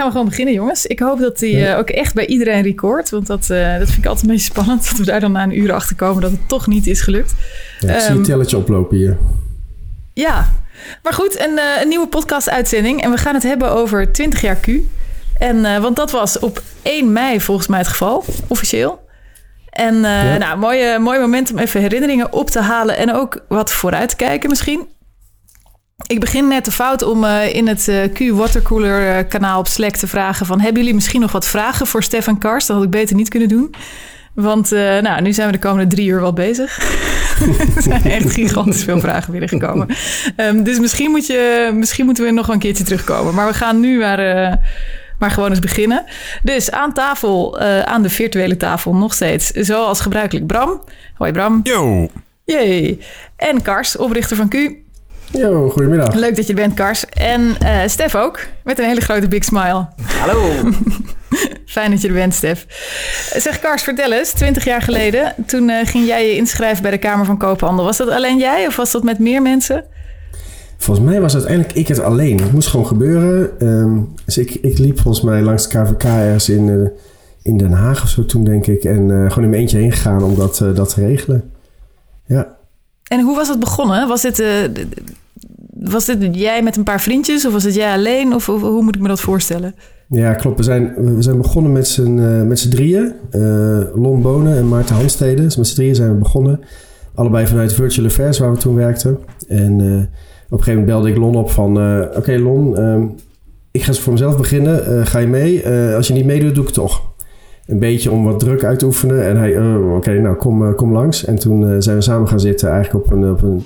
gaan we gewoon beginnen, jongens. Ik hoop dat die uh, ook echt bij iedereen record. Want dat, uh, dat vind ik altijd een beetje spannend. Dat we daar dan na een uur achter komen dat het toch niet is gelukt. Ja, ik um, zie een ehm, telletje oplopen hier. Ja, maar goed, een, uh, een nieuwe podcast-uitzending. En we gaan het hebben over 20 jaar Q. En, want dat was op 1 mei volgens mij het geval, officieel. En ja. nou, mooie, mooi moment om even herinneringen op te halen. En ook wat vooruit te kijken misschien. Ik begin net de fout om uh, in het uh, Q Watercooler uh, kanaal op Slack te vragen van... hebben jullie misschien nog wat vragen voor Stefan Kars? Dat had ik beter niet kunnen doen. Want nou, nu zijn we de komende drie uur wel bezig. er zijn echt gigantisch veel vragen binnengekomen. Um, dus misschien, moet je, misschien moeten we nog een keertje terugkomen. Maar we gaan nu maar, maar gewoon eens beginnen. Dus aan tafel, aan de virtuele tafel nog steeds, zoals gebruikelijk Bram. Hoi Bram. Yo. Jee. En Kars, oprichter van Q. Yo, goedemiddag. Leuk dat je er bent, Kars. En uh, Stef ook, met een hele grote big smile. Hallo. Fijn dat je er bent, Stef. Zeg, Kars, vertel eens. Twintig jaar geleden, toen uh, ging jij je inschrijven bij de Kamer van Koophandel. Was dat alleen jij of was dat met meer mensen? Volgens mij was uiteindelijk ik het alleen. Het moest gewoon gebeuren. Um, dus ik, ik liep volgens mij langs de KVK ergens in, uh, in Den Haag of zo toen, denk ik. En gewoon in mijn eentje heen gegaan om dat, dat te regelen. Ja. En hoe was het begonnen? Was dit, uh, was dit jij met een paar vriendjes of was het jij alleen? Of, hoe moet ik me dat voorstellen? Ja, klopt. We zijn, we zijn begonnen met z'n, uh, met drieën. Uh, Lon Bonen en Maarten Hanstede. Dus met z'n drieën zijn we begonnen. Allebei vanuit Virtual Affairs waar we toen werkten. En op een gegeven moment belde ik Lon op van... Oké Lon, ehm, ik ga voor mezelf beginnen. ga je mee? als je niet meedoet, doe ik het toch een beetje om wat druk uit te oefenen. En hij, oh, oké, nou kom, kom langs. En toen zijn we samen gaan zitten eigenlijk op een, op een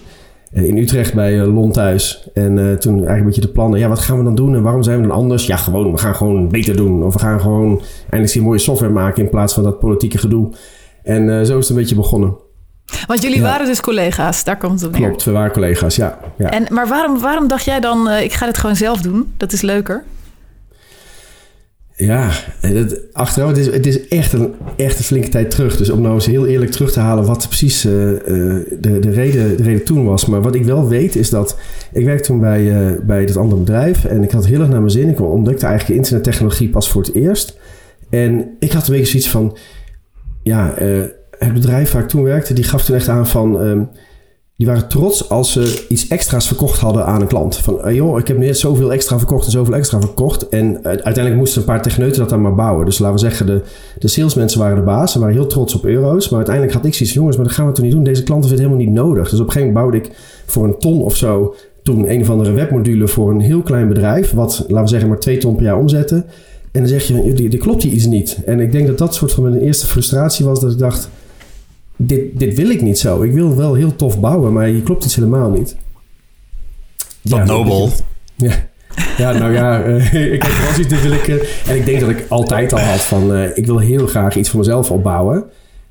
eh, in Utrecht bij uh, Lon thuis. En uh, toen eigenlijk een beetje de plannen. Ja, wat gaan we dan doen en waarom zijn we dan anders? Ja, gewoon, we gaan gewoon beter doen. Of we gaan gewoon eindelijk een mooie software maken in plaats van dat politieke gedoe. En uh, zo is het een beetje begonnen. Want jullie ja. waren dus collega's, daar komt het op neer. Klopt, we waren collega's, ja. ja. En, maar waarom, waarom dacht jij dan, ik ga dit gewoon zelf doen? Dat is leuker. Ja, het, achteraf, het is, het is echt, een, echt een flinke tijd terug. Dus om nou eens heel eerlijk terug te halen wat precies uh, de, de, reden, de reden toen was. Maar wat ik wel weet is dat ik werkte toen bij, uh, bij dat andere bedrijf. En ik had heel erg naar mijn zin. Ik ontdekte eigenlijk internettechnologie pas voor het eerst. En ik had een beetje zoiets van... Ja, het bedrijf waar ik toen werkte, die gaf toen echt aan van... Um, die waren trots als ze iets extra's verkocht hadden aan een klant. Van, joh, ik heb net zoveel extra verkocht en zoveel extra verkocht. En uh, uiteindelijk moesten een paar techneuten dat dan maar bouwen. Dus laten we zeggen, de, de salesmensen waren de baas. Ze waren heel trots op euro's. Maar uiteindelijk had ik zoiets jongens, maar dat gaan we toch niet doen? Deze klanten vinden het helemaal niet nodig. Dus op een gegeven moment bouwde ik voor een ton of zo... toen een of andere webmodule voor een heel klein bedrijf... wat, laten we zeggen, maar twee ton per jaar omzetten. En dan zeg je, die klopt die iets niet. En ik denk dat dat soort van mijn eerste frustratie was... dat ik dacht dit, dit wil ik niet zo. Ik wil wel heel tof bouwen, maar je klopt iets helemaal niet. Wat ja, nobel. Ja. ja, nou ja, uh, ik heb wel zoiets, dit wil ik... Uh, en ik denk dat ik altijd al had van... Uh, ik wil heel graag iets voor mezelf opbouwen.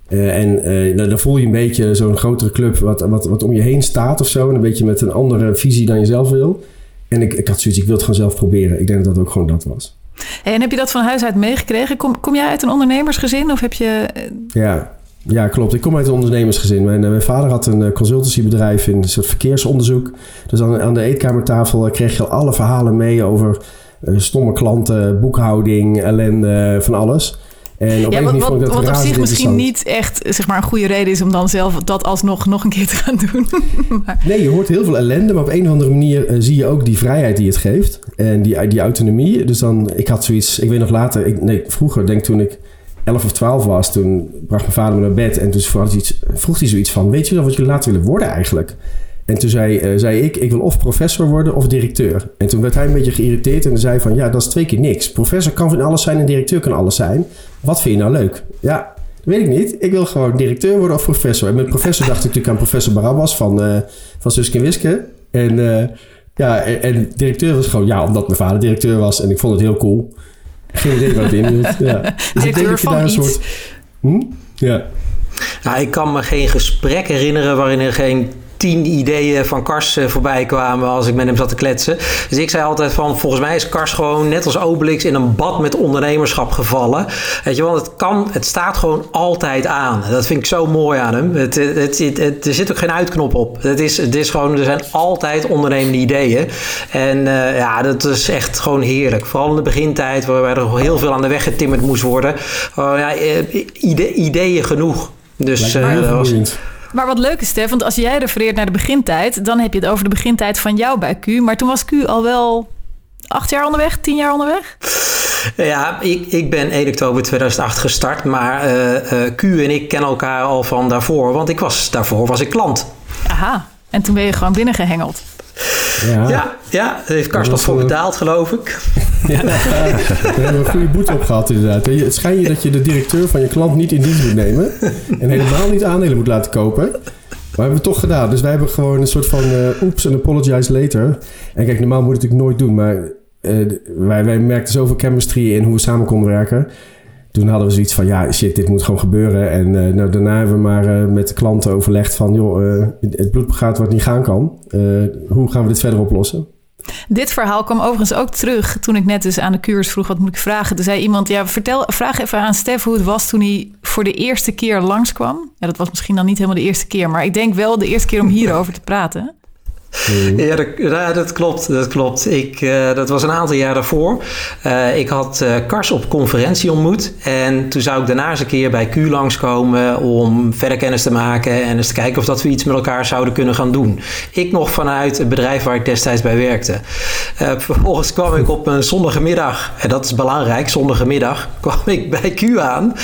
en dan voel je een beetje zo'n grotere club... Wat, wat, wat om je heen staat of zo. En een beetje met een andere visie dan je zelf wil. En ik, ik had zoiets, ik wil het gewoon zelf proberen. Ik denk dat dat ook gewoon dat was. Hey, en heb je dat van huis uit meegekregen? Kom, kom jij uit een ondernemersgezin of heb je... Ja, ja, klopt. Ik kom uit een ondernemersgezin. Mijn, eh, mijn vader had een eh, consultancybedrijf in een soort verkeersonderzoek. Dus aan, aan de eetkamertafel eh, kreeg je al alle verhalen mee over stomme klanten, boekhouding, ellende, van alles. En op ja, wat, wat, wat op zich misschien niet echt zeg maar, een goede reden is om dan zelf dat alsnog nog een keer te gaan doen. maar... Nee, je hoort heel veel ellende, maar op een of andere manier uh, zie je ook die vrijheid die het geeft. En die, die autonomie. Dus dan, ik had zoiets, ik weet nog later, ik, nee, vroeger, denk toen ik 11 of 12 was, toen bracht mijn vader me naar bed. En toen vroeg hij zoiets van: Weet je wel wat jullie later willen worden eigenlijk? En toen zei, uh, zei ik: Ik wil of professor worden of directeur. En toen werd hij een beetje geïrriteerd en zei: van ja, dat is twee keer niks. Professor kan van alles zijn en directeur kan alles zijn. Wat vind je nou leuk? Ja, weet ik niet. Ik wil gewoon directeur worden of professor. En met professor dacht ik natuurlijk aan professor Barabbas van, uh, van en Wiske. En, uh, ja, en, directeur was gewoon ja, omdat mijn vader directeur was en ik vond het heel cool. Geen idee wat het inhield. Ja. Dus ik denk dat je daar een soort... Hm? Ja. Nou, ik kan me geen gesprek herinneren waarin er geen tien ideeën van Kars voorbij kwamen als ik met hem zat te kletsen. Dus ik zei altijd van, volgens mij is Kars gewoon net als Obelix in een bad met ondernemerschap gevallen. Weet je, want het kan, het staat gewoon altijd aan. Dat vind ik zo mooi aan hem. Het, het, het, er zit ook geen uitknop op. Het is, het is gewoon, er zijn altijd ondernemende ideeën. En ja, dat is echt gewoon heerlijk. Vooral in de begintijd, waarbij er heel veel aan de weg getimmerd moest worden. Oh, ja, ideeën genoeg. Dus uh, was... Maar wat leuk is, Stef, want als jij refereert naar de begintijd, dan heb je het over de begintijd van jou bij Q. Maar toen was Q al wel acht jaar onderweg, tien jaar onderweg? Ja, ik, ik ben 1 oktober 2008 gestart, maar uh, uh, Q en ik kennen elkaar al van daarvoor, want ik was, daarvoor was ik klant. Aha, en toen ben je gewoon binnengehengeld. Ja, ja, ja daar heeft Karst nog voor betaald, geloof ik. Ja, daar hebben we een goede boete op gehad inderdaad. Het schijnt je dat je de directeur van je klant niet in dienst moet nemen. En helemaal niet aandelen moet laten kopen. Maar hebben we het toch gedaan. Dus wij hebben gewoon een soort van uh, oeps en apologize later. En kijk, normaal moet ik het natuurlijk nooit doen. Maar uh, wij, wij merkten zoveel chemistry in hoe we samen konden werken toen hadden we zoiets van, ja, shit, dit moet gewoon gebeuren. En uh, nou, daarna hebben we maar uh, met de klanten overlegd van, joh, uh, het bloed gaat wat niet gaan kan. hoe gaan we dit verder oplossen? Dit verhaal kwam overigens ook terug toen ik net dus aan de kuurs vroeg, wat moet ik vragen? Toen zei iemand, ja, vertel, vraag even aan Stef hoe het was toen hij voor de eerste keer langskwam. Ja, dat was misschien dan niet helemaal de eerste keer, maar ik denk wel de eerste keer om hierover te praten. Mm. Ja, dat, klopt. Dat klopt. Ik, uh, dat was een aantal jaar daarvoor. Uh, ik had uh, Kars op conferentie ontmoet. En toen zou ik daarna eens een keer bij Q langskomen om verder kennis te maken en eens te kijken of dat we iets met elkaar zouden kunnen gaan doen. Ik nog vanuit het bedrijf waar ik destijds bij werkte. vervolgens kwam ik op een zondagmiddag, en dat is belangrijk, zondagmiddag, kwam ik bij Q aan.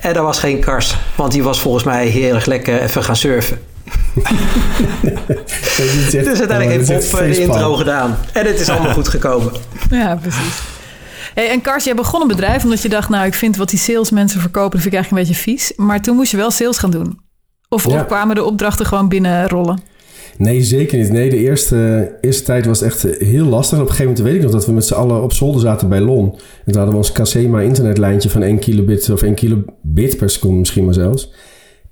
en er was geen Kars, want die was volgens mij heel erg lekker even gaan surfen dus uiteindelijk heeft Bob de intro gedaan. En het is allemaal goed gekomen. Ja, precies. Hey, en Kars, jij begon een bedrijf omdat je dacht... nou, ik vind wat die salesmensen verkopen... dat vind ik eigenlijk een beetje vies. Maar toen moest je wel sales gaan doen. Of, of kwamen de opdrachten gewoon binnenrollen? Nee, zeker niet. Nee, de eerste, eerste tijd was echt heel lastig. Op een gegeven moment weet ik nog dat we met z'n allen op zolder zaten bij LON. En toen hadden we ons Casema internetlijntje van 1 kilobit of 1 kilobit per seconde misschien maar zelfs.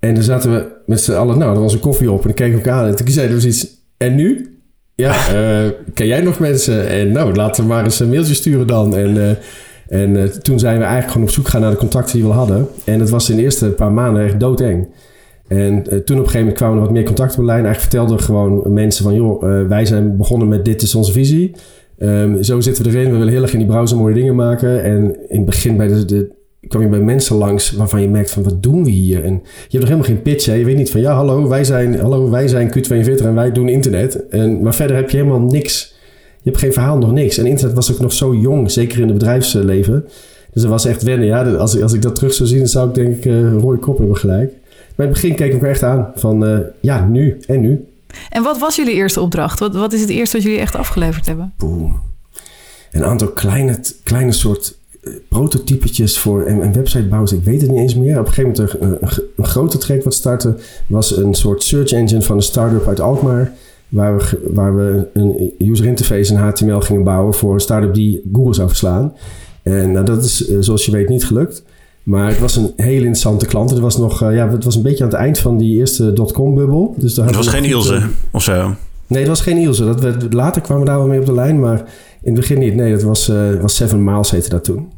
En dan zaten we met z'n allen, nou, er was een koffie op en keken we elkaar aan. En toen zeiden we zoiets, en nu? Ja, uh, ken jij nog mensen? En nou, laten we maar eens een mailtje sturen dan. En, uh, en uh, toen zijn we eigenlijk gewoon op zoek gaan naar de contacten die we hadden. En het was in de eerste paar maanden echt doodeng. En toen op een gegeven moment kwamen er wat meer contacten op lijn. Eigenlijk vertelden gewoon mensen van... joh, wij zijn begonnen met dit is onze visie. Um, zo zitten we erin. We willen heel erg in die browser mooie dingen maken. En in het begin bij de, de kwam je bij mensen langs waarvan je merkt van wat doen we hier? En je hebt nog helemaal geen pitch. Hè? Je weet niet van ja, hallo, wij zijn, hallo, wij zijn Q42 en wij doen internet. En, maar verder heb je helemaal niks. Je hebt geen verhaal, nog niks. En internet was ook nog zo jong, zeker in het bedrijfsleven. Dus dat was echt wennen. Ja, als, als ik dat terug zou zien, dan zou ik denk ik uh, rode kop hebben gelijk. Maar in het begin keek ik er echt aan van uh, ja, nu en nu. En wat was jullie eerste opdracht? Wat, wat is het eerste wat jullie echt afgeleverd hebben? Boom. Een aantal kleine, kleine soort prototypetjes voor en, en websitebouwers, ik weet het niet eens meer. Op een gegeven moment een, een, grote track wat startte, was een soort search engine van een start-up uit Alkmaar. Waar we, waar we een user interface in HTML gingen bouwen voor een start-up die Google zou verslaan. En nou, dat is, eh, zoals je weet, niet gelukt. Maar het was een hele interessante klant. Het was, nog, uh, ja, het was een beetje aan het eind van die eerste dotcom-bubbel. Dus het was geen Ilse of zo? Nee, het was geen Ilse. Dat later kwamen we daar wel mee op de lijn, maar in het begin niet. Nee, dat was, uh, was Seven Miles heette dat toen.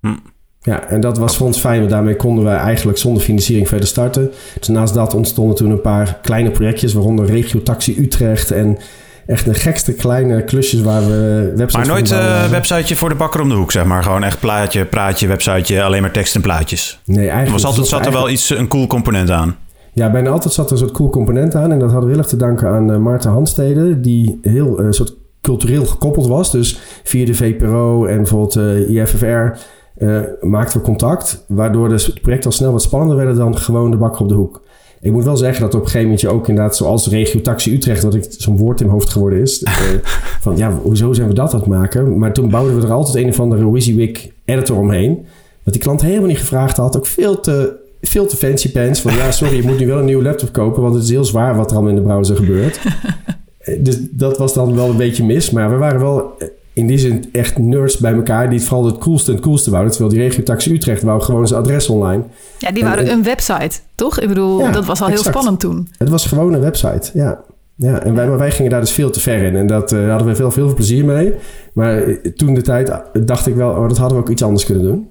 Hm. Ja, en dat was voor ons fijn, want daarmee konden we eigenlijk zonder financiering verder starten. Dus naast dat ontstonden toen een paar kleine projectjes, waaronder Regio Taxi Utrecht en echt de gekste kleine klusjes waar we websites Maar nooit een uh, websiteje voor de bakker om de hoek, zeg maar. Gewoon echt plaatje, praatje, websiteje, alleen maar tekst en plaatjes. Nee, eigenlijk... Was altijd, zat er wel iets, een cool component aan. Ja, bijna altijd zat er een soort cool component aan. En dat hadden we heel erg te danken aan uh, Maarten Handstede, die heel uh, soort cultureel gekoppeld was. Dus via de VPRO en bijvoorbeeld IFFR uh, maakten we contact. Waardoor dus het project al snel wat spannender werd dan gewoon de bakker op de hoek. Ik moet wel zeggen dat op een gegeven moment ook inderdaad, zoals regio Taxi Utrecht, dat ik zo'n woord in mijn hoofd geworden is. Uh, van ja, hoezo zijn we dat aan het maken? Maar toen bouwden we er altijd een of andere WYSIWYG editor omheen. Wat die klant helemaal niet gevraagd had. Ook veel te, veel te fancy pants. Van ja, sorry, je moet nu wel een nieuwe laptop kopen, want het is heel zwaar wat er allemaal in de browser gebeurt. Eh, dus dat was dan wel een beetje mis. Maar we waren wel in die zin echt nerds bij elkaar... die vooral het coolste en het coolste wouden. Terwijl die regiotaxi Utrecht wou gewoon zijn adres online. Ja, die En- waren en- een website, toch? Ik bedoel, Ja, dat was al heel spannend toen. Het was gewoon een website, ja. Ja, en wij, maar wij gingen daar dus veel te ver in. En dat, eh, daar hadden we veel, veel plezier mee. Maar eh, toen de tijd eh, dacht ik wel... oh, dat hadden we ook iets anders kunnen doen.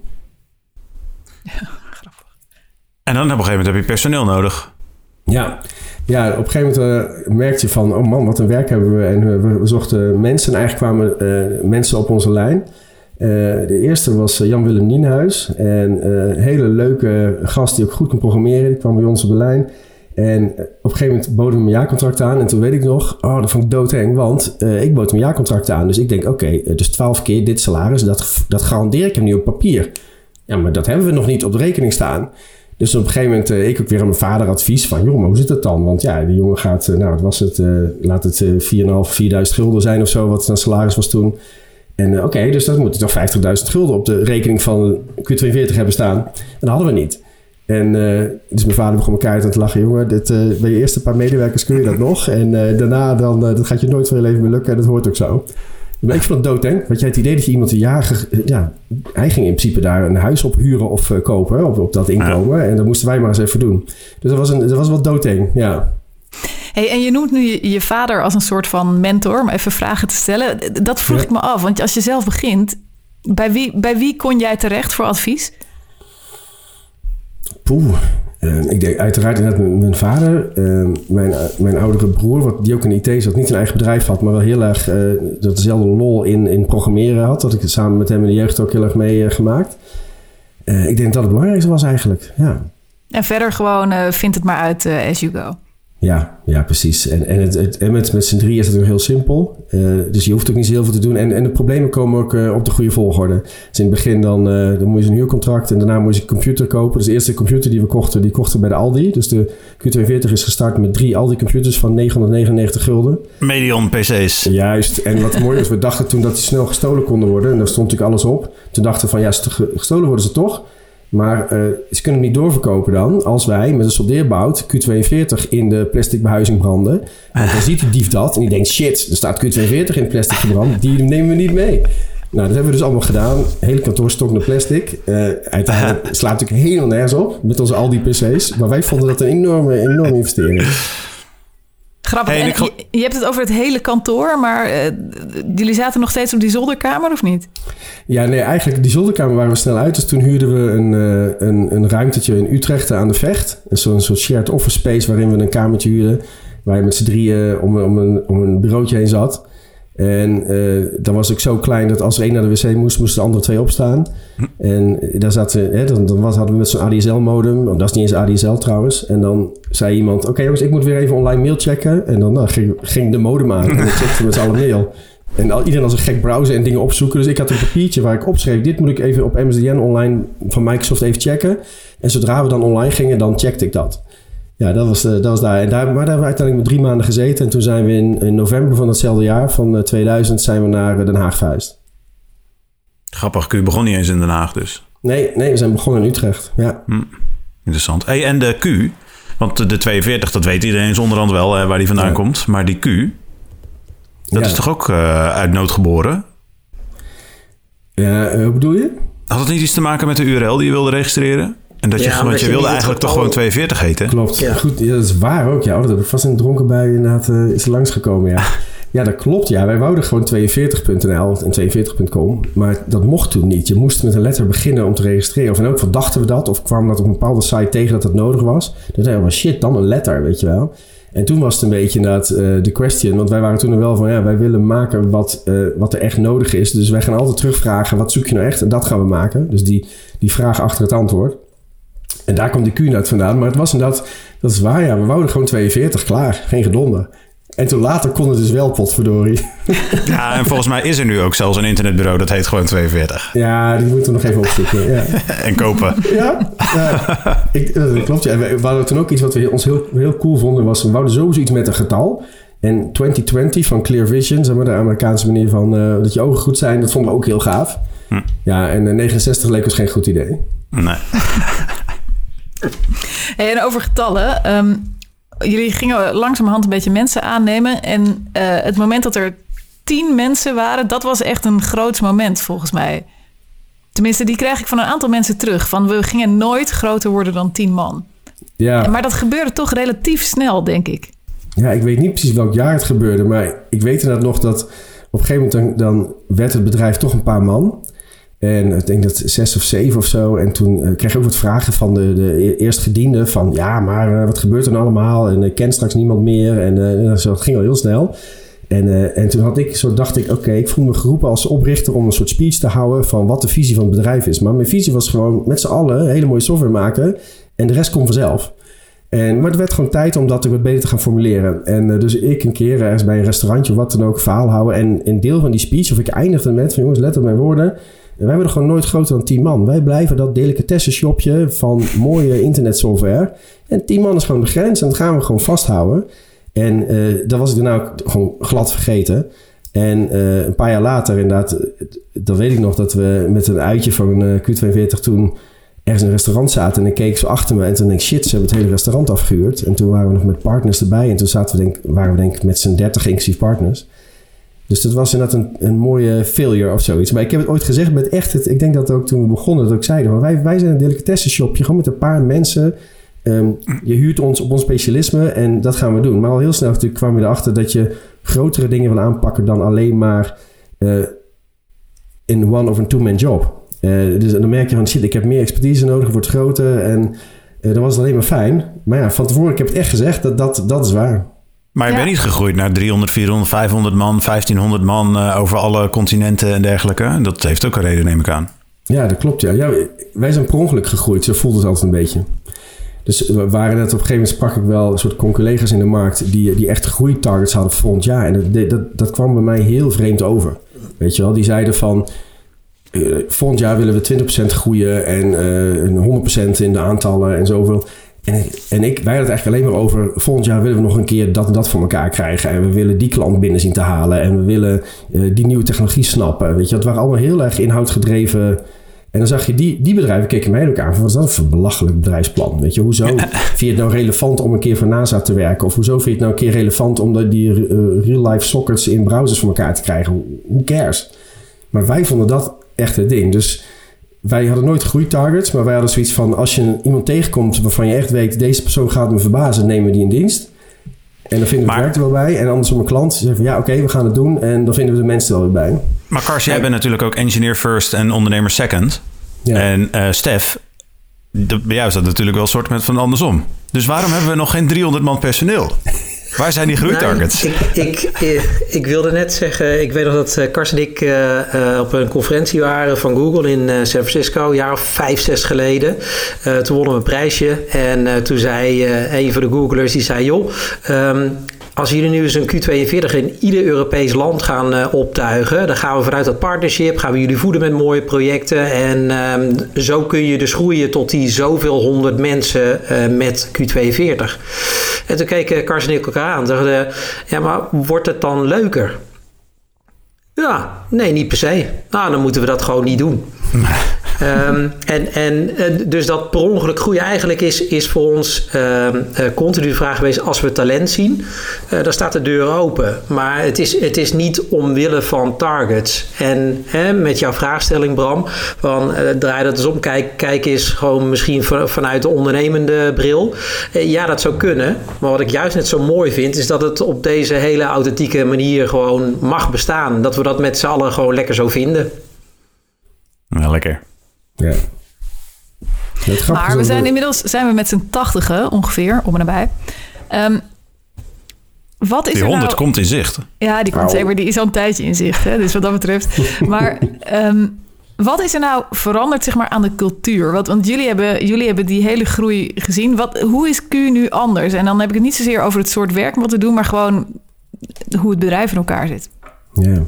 En dan op een gegeven moment heb je personeel nodig. Ja, ja op een gegeven moment eh, merkte je van... oh man, wat een werk hebben we. En we, zochten mensen. En eigenlijk kwamen eh, mensen op onze lijn. Eh, de eerste was Jan-Willem Nienhuis. En een hele leuke gast die ook goed kon programmeren. Die kwam bij ons op de lijn. En op een gegeven moment boden we een jaarcontract aan. En toen weet ik nog, oh, dat vond ik doodeng. Want ik bood een jaarcontract aan. Dus ik denk, oké, dus twaalf keer dit salaris. Dat, dat garandeer ik hem nu op papier. Ja, maar dat hebben we nog niet op de rekening staan. Dus op een gegeven moment, eh, ik ook weer aan mijn vader advies van... joh, maar hoe zit het dan? Want ja, die jongen gaat, eh, nou, was het? eh, laat het eh 4.500, 4.000 gulden zijn of zo... wat zijn salaris was toen. En oké, dus dan moet toch 50.000 gulden op de rekening van Q42 hebben staan. En dat hadden we niet. En dus mijn vader begon elkaar aan te lachen. Jongen, dit, bij je eerste paar medewerkers kun je dat nog. En daarna dan, dat gaat je nooit van je leven meer lukken. En dat hoort ook zo. Ik vond het doodeng. Want jij het idee dat je iemand een jaar... ge- Ja, hij ging in principe daar een huis op huren of eh, kopen. Op, op dat inkomen. En dat moesten wij maar eens even doen. Dus dat was, een, dat was wel doodeng, ja. Hey, en je noemt nu je, je vader als een soort van mentor, om even vragen te stellen. Dat vroeg Ja. ik me af, want als je zelf begint, bij wie, bij wie kon jij terecht voor advies? Poeh. Eh, ik denk uiteraard inderdaad mijn, vader, eh, mijn, mijn oudere broer, wat, die ook in IT zat, niet een eigen bedrijf had, maar wel heel erg eh, dat dezelfde lol in, in programmeren had. Dat ik het samen met hem in de jeugd ook heel erg mee eh, gemaakt. Eh, ik denk dat het belangrijkste was eigenlijk. Ja, En verder gewoon, vind het maar uit as you go. Ja, ja precies. En, en, het, het- en met, met z'n drieën is het ook heel simpel. Eh, dus je hoeft ook niet zo heel veel te doen. En, en de problemen komen ook eh, op de goede volgorde. Dus in het begin dan, eh, dan moet je een huurcontract en daarna moet je een computer kopen. Dus de eerste computer die we kochten, die kochten we bij de Aldi. Dus de Q42 is gestart met drie Aldi computers van 999 gulden. Medion PC's. Juist. En wat mooi was, we dachten toen dat die snel gestolen konden worden. En daar stond natuurlijk alles op. Toen dachten we van ja, st- gestolen worden ze toch. Maar eh, ze kunnen het niet doorverkopen dan als wij met een soldeerbout Q42 in de plastic behuizing branden. Want dan ziet die dief dat en die denkt shit, er staat Q42 in het plastic gebrand. Die nemen we niet mee. Nou, dat hebben we dus allemaal gedaan. Hele kantoor stok naar plastic. Eh uiteindelijk slaat natuurlijk helemaal nergens op met onze Aldi PC's. Maar wij vonden dat een enorme, enorme investering. Grappig. Hey, en en ik gel- je, je hebt het over het hele kantoor, maar eh, jullie zaten nog steeds op die zolderkamer of niet? Ja, nee, eigenlijk die zolderkamer waren we snel uit. Dus toen huurden we een, eh, een, een ruimtetje in Utrecht aan de Vecht. Een soort, een soort shared office space waarin we een kamertje huurden. Waar je met z'n drieën om, om, een, om een bureautje heen zat. En eh dan was ik zo klein dat als er één naar de wc moest, moesten de andere twee opstaan. En daar zaten, hè, dan, dan hadden we met zo'n ADSL-modem. Oh, dat is niet eens ADSL trouwens. En dan zei iemand, oké jongens, ik moet weer even online mail checken. En dan nou, ging, de modem aan en dan checkten met z'n allen mail. En al, iedereen als een gek browsen en dingen opzoeken. Dus ik had een papiertje waar ik opschreef... dit moet ik even op MSDN online van Microsoft even checken. En zodra we dan online gingen, dan checkte ik dat. Ja, dat was, eh, dat was daar. En daar. Maar daar hebben we uiteindelijk met drie maanden gezeten. En toen zijn we in, in november van datzelfde jaar, van eh, 2000... zijn we naar eh, Den Haag verhuisd. Grappig, Q begon niet eens in Den Haag dus. Nee, nee, we zijn begonnen in Utrecht. Ja, Interessant. Hey, en de Q, want de- de 42, dat weet iedereen zonderhand wel eh, waar die vandaan Ja. komt. Maar die Q, dat Ja. is toch ook eh, uit nood geboren? Ja, eh, hoe bedoel je? Had het niet iets te maken met de URL die je wilde registreren? En dat je, Ja, want je je wilde eigenlijk toch gewoon getal- 42 heten? Klopt. Ja. Goed, ja, dat is waar ook. Ja, oh, dat heb ik vast in een dronken bui inderdaad eh, is er langsgekomen. Ja. ja, dat klopt. Ja, wij wouden gewoon 42.nl en 42.com. Maar dat mocht toen niet. Je moest met een letter beginnen om te registreren. Of in elk geval dachten we dat. Of kwam dat op een bepaalde site tegen dat dat nodig was. Toen zeiden we, shit, dan een letter, weet je wel. En toen was het een beetje inderdaad eh, de question. Want wij waren toen er wel van, ja, wij willen maken wat, eh, wat er echt nodig is. Dus wij gaan altijd terugvragen, wat zoek je nou echt? En dat gaan we maken. Dus die, die vraag achter het antwoord. En daar komt die Q uit vandaan. Maar het was inderdaad, dat is waar ja, we wouden gewoon 42, klaar. Geen gedonder. En toen later kon het dus wel, potverdorie. Ja, en volgens mij is er nu ook zelfs een internetbureau dat heet gewoon 42. Ja, die moeten we nog even opzoeken. Ja, En kopen. ja, ja. Ik, dat klopt. Ja. We we hadden toen ook iets wat we ons heel, heel cool vonden. Was, we wouden sowieso iets met een getal. En 2020 van Clear Vision, zeg maar, de Amerikaanse manier van eh, dat je ogen goed zijn, dat vonden we ook heel gaaf. Hm. Ja, en eh, 69 leek ons geen goed idee. Nee. Hey, en over getallen. ehm, jullie gingen langzamerhand een beetje mensen aannemen. En eh, het moment dat er tien mensen waren, dat was echt een groot moment volgens mij. Tenminste, die krijg ik van een aantal mensen terug. Van we gingen nooit groter worden dan tien man. Ja. Maar dat gebeurde toch relatief snel, denk ik. Ja, ik weet niet precies welk jaar het gebeurde, maar ik weet inderdaad nog dat op een gegeven moment dan, dan werd het bedrijf toch een paar man. En ik denk dat zes of zeven of zo. En toen eh, kreeg ik ook wat vragen van de, de e-, eerstgediende. Van ja, maar eh, wat gebeurt er nou allemaal? En ik ken straks niemand meer. En uh, zo, het ging al heel snel. En, en toen had ik, zo dacht ik, oké, ik voel me geroepen als oprichter om een soort speech te houden van wat de visie van het bedrijf is. Maar mijn visie was gewoon met z'n allen hele mooie software maken. En de rest komt vanzelf. En, maar het werd gewoon tijd om dat wat beter te gaan formuleren. En dus ik een keer ergens bij een restaurantje of wat dan ook verhaal houden. En een deel van die speech, of ik eindigde met van jongens, let op mijn woorden. En wij worden gewoon nooit groter dan 10 man. Wij blijven dat delicatessenshopje van mooie internetsoftware. En 10 man is gewoon de grens en dat gaan we gewoon vasthouden. En uh, dat was ik daarna ook gewoon glad vergeten. En uh, een paar jaar later, inderdaad, dan weet ik nog dat we met een uitje van uh, Q42 toen ergens in een restaurant zaten. En ik keek zo achter me en toen denk ik, shit, ze hebben het hele restaurant afgehuurd. En toen waren we nog met partners erbij. En toen zaten we denk, waren we denk ik met z'n 30 inclusief partners. Dus dat was inderdaad een, een mooie failure of zoiets. Maar ik heb het ooit gezegd met echt het. Ik denk dat ook toen we begonnen, dat ook zeiden. Maar wij, wij zijn een delicatessenshopje, gewoon met een paar mensen. Um, je huurt ons op ons specialisme en dat gaan we doen. Maar al heel snel natuurlijk kwamen we erachter dat je grotere dingen wil aanpakken dan alleen maar uh, in one of een two-man job. Uh, dus dan merk je van shit, ik heb meer expertise nodig, het wordt groter en uh, dan was alleen maar fijn. Maar ja, van tevoren, ik heb het echt gezegd, dat, dat, dat is waar. Maar je Ja. bent niet gegroeid naar 300, 400, 500 man, 1500 man eh, over alle continenten en dergelijke. Dat heeft ook een reden, neem ik aan. Ja, dat klopt. Ja. ja, wij zijn per ongeluk gegroeid. Zo voelt het altijd een beetje. Dus we waren net op een gegeven moment sprak ik wel een soort collega's in de markt die, die echt groeitargets hadden voor volgend jaar. En dat, dat, dat kwam bij mij heel vreemd over. Weet je wel, die zeiden van eh, volgend jaar willen we 20% groeien en eh 100% in de aantallen en zoveel. En, ik- en ik, wij hadden het eigenlijk alleen maar over volgend jaar willen we nog een keer dat en dat voor elkaar krijgen. En we willen die klant binnen zien te halen. En we willen eh, die nieuwe technologie snappen. Weet je, het waren allemaal heel erg inhoudgedreven. En dan zag je die, die bedrijven keken mij ook aan van wat is dat voor een belachelijk bedrijfsplan? Weet je, hoezo vind je het nou relevant om een keer voor NASA te werken? Of hoezo vind je het nou een keer relevant om dat die eh, real-life sockets in browsers voor elkaar te krijgen? Who cares? Maar wij vonden dat echt het ding. Dus wij hadden nooit groeitargets, maar wij hadden zoiets van: als je iemand tegenkomt waarvan je echt weet, deze persoon gaat me verbazen, nemen we die in dienst. En dan vinden we Maar- het werk er wel bij. En andersom een klant zegt van ja, oké, we gaan het doen. En dan vinden we de mensen er wel weer bij. Maar Kars, jij bent natuurlijk ook engineer first en ondernemer second. Ja. En eh Stef, bij jou is dat natuurlijk wel een soort met van andersom. Dus waarom hebben we nog geen 300 man personeel? Waar zijn die groeitargets? Ik, ik, ik, ik wilde net zeggen, ik weet nog dat eh, Kars en ik eh, eh, op een conferentie waren van Google in eh, San Francisco, een jaar of vijf, zes geleden. Eh, toen wonnen we een prijsje en eh, toen zei eh, een van de Googlers, die zei, joh, ehm, als jullie nu eens een Q42 in ieder Europees land gaan eh, optuigen, dan gaan we vanuit dat partnership, gaan we jullie voeden met mooie projecten. En ehm, zo kun je dus groeien tot die zoveel honderd mensen eh, met Q42. En toen keken Kars en ik elkaar aan. Dachten, ja, maar wordt het dan leuker? Ja, nee, niet per se. Nou, dan moeten we dat gewoon niet doen. Ehm, en, en dus dat per ongeluk groeien eigenlijk is, is voor ons ehm, eh, continu de vraag geweest: als we talent zien, eh dan staat de deur open. Maar het is, het is niet omwille van targets. En hè, met jouw vraagstelling, Bram, van eh, draai dat eens om. Kijk, kijk eens gewoon misschien van- vanuit de ondernemende bril. Ja, dat zou kunnen. Maar wat ik juist net zo mooi vind, is dat het op deze hele authentieke manier gewoon mag bestaan. Dat we dat met z'n allen gewoon lekker zo vinden. Ja, lekker. Ja. Het Maar we zijn inmiddels zijn we met z'n tachtigen ongeveer, om en nabij. Ehm, wat is Die er 100 nou... komt in zicht. Ja, die komt zeker, maar die is al een tijdje in zicht. Hè? Dus wat dat betreft. Maar ehm, wat is er nou veranderd zeg maar, aan de cultuur? Want, want jullie, hebben, jullie hebben die hele groei gezien. Wat, hoe is Q nu anders? En dan heb ik het niet zozeer over het soort werk wat we doen... maar gewoon hoe het bedrijf in elkaar zit. Ja.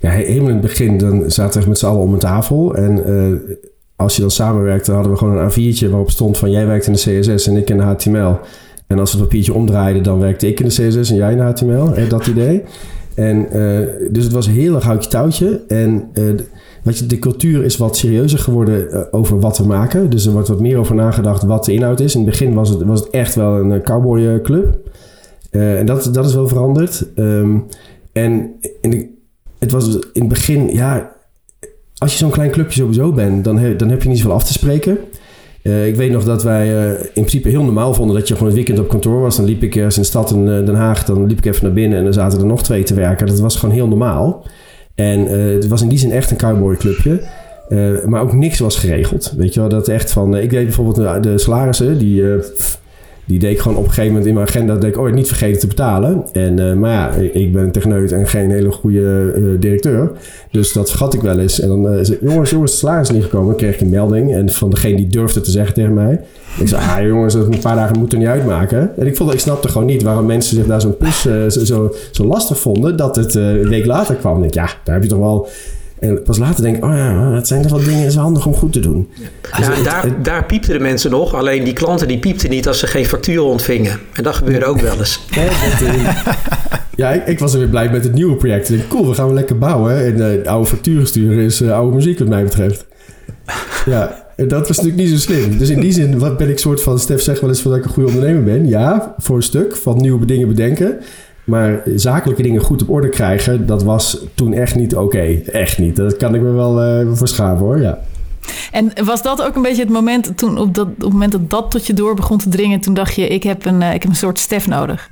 ja, he- helemaal in het begin dan zaten we met z'n allen om een tafel. En eh, als je dan samenwerkte, hadden we gewoon een A4'tje waarop stond van jij werkt in de CSS en ik in de HTML. En als we het papiertje omdraaiden, dan werkte ik in de CSS en jij in de HTML. Eh, dat idee. En eh, dus het was heel erg houtje touwtje. En weet je, de cultuur is wat serieuzer geworden over wat we maken. Dus er wordt wat meer over nagedacht wat de inhoud is. In het begin was het, was het echt wel een cowboyclub. En dat, dat is wel veranderd. Ehm, en in de, het was in het begin, ja, als je zo'n klein clubje sowieso bent, dan, dan heb je niet zoveel af te spreken. Uh, ik weet nog dat wij uh, in principe heel normaal vonden dat je gewoon het weekend op kantoor was. Dan liep ik ergens in stad in uh, Den Haag, dan liep ik even naar binnen en dan zaten er nog twee te werken. Dat was gewoon heel normaal. En het was in die zin echt een cowboyclubje. maar ook niks was geregeld. Weet je wel, dat echt van... ik weet bijvoorbeeld de salarissen, die die deed ik gewoon op een gegeven moment in mijn agenda dat ik ooit niet vergeten te betalen. En, uh, maar ja, ik ben een techneut en geen hele goede uh, directeur. Dus dat vergat ik wel eens. En dan uh, zei jongens, jongens, de salaris is niet gekomen. Dan kreeg ik een melding. En van degene die durfde te zeggen tegen mij. Ik zei, ah jongens, dat een paar dagen moet er niet uitmaken. En ik, vond, ik snapte gewoon niet waarom mensen zich daar zo'n plus zo, zo, lastig vonden. Dat het een week later kwam. Ik, ja, daar heb je toch wel en pas later denk ik, oh ja, dat zijn toch wel dingen, is handig om goed te doen. Ja, dus daar, daar piepten de mensen nog. Alleen die klanten die piepten niet als ze geen factuur ontvingen. En dat gebeurde ook wel eens. ja, ik, ik, was er weer blij met het nieuwe project. Ik denk, cool, we gaan we lekker bouwen. En uh, oude facturen sturen is uh, oude muziek wat mij betreft. Ja, en dat was natuurlijk niet zo slim. Dus in die zin wat ben ik soort van... Stef zegt wel eens dat ik een goede ondernemer ben. Ja, voor een stuk. Van nieuwe dingen bedenken. Maar zakelijke dingen goed op orde krijgen, dat was toen echt niet oké. Echt niet. Dat kan ik me wel uh, voor schamen hoor, ja. En was dat ook een beetje het moment toen op, dat, op het moment dat dat tot je door begon te dringen, toen dacht je, ik heb een, uh, ik heb een soort Stef nodig?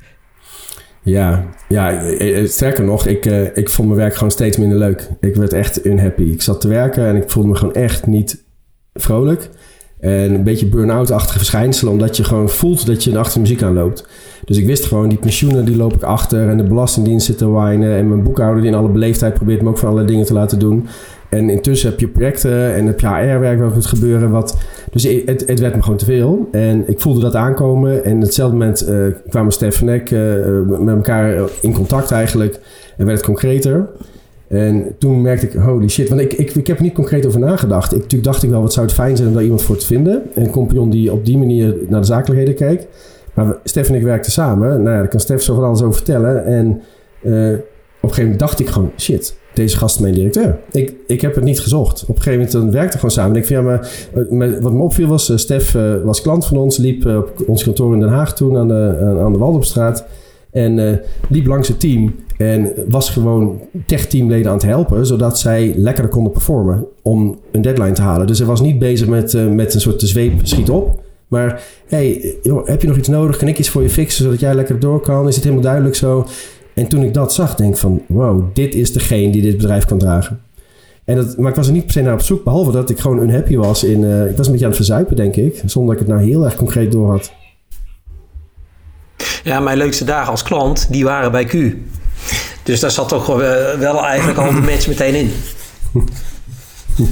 Ja, ja, eh, sterker nog, ik, uh, ik vond mijn werk gewoon steeds minder leuk. Ik werd echt unhappy. Ik zat te werken en ik voelde me gewoon echt niet vrolijk. En een beetje burn-out-achtige verschijnselen, omdat je gewoon voelt dat je achter muziek aanloopt. Dus ik wist gewoon, die pensioenen die loop ik achter en de belastingdienst zit te wijnen. En mijn boekhouder die in alle beleefdheid probeert me ook van allerlei dingen te laten doen. En intussen heb je projecten en heb je HR-werk wat moet gebeuren. Wat, dus het, het werd me gewoon te veel. En ik voelde dat aankomen. En op hetzelfde moment uh, kwamen Stef en ik uh, met elkaar in contact eigenlijk. En werd het concreter. En toen merkte ik, holy shit. Want ik, ik, ik heb er niet concreet over nagedacht. Ik, natuurlijk dacht ik wel, wat zou het fijn zijn om daar iemand voor te vinden. Een compagnon die op die manier naar de zakelijkheden kijkt. Maar Stef en ik werkten samen. Nou ja, daar kan Stef zo van alles over vertellen. En uh, op een gegeven moment dacht ik gewoon, shit, deze gast is mijn directeur. Ik, ik heb het niet gezocht. Op een gegeven moment dan werkten we gewoon samen. En ik vind, ja, maar, wat me opviel was, uh, Stef was klant van ons. Liep op ons kantoor in Den Haag toen aan de, aan de Waldopstraat. En liep langs het team. En was gewoon tech-teamleden aan het helpen, zodat zij lekkerder konden performen om een deadline te halen. Dus hij was niet bezig met, met een soort zweep schiet op. Maar hey, joh, heb je nog iets nodig? Kan ik iets voor je fixen zodat jij lekker door kan? Is het helemaal duidelijk zo? En toen ik dat zag, denk ik van... wow, dit is degene die dit bedrijf kan dragen. En dat, maar ik was er niet per se naar op zoek, behalve dat ik gewoon unhappy was. In, uh, ik was een beetje aan het verzuipen, denk ik. Zonder dat ik het nou heel erg concreet door had. Ja, mijn leukste dagen als klant, die waren bij Q. Dus daar zat toch wel eigenlijk al de match meteen in.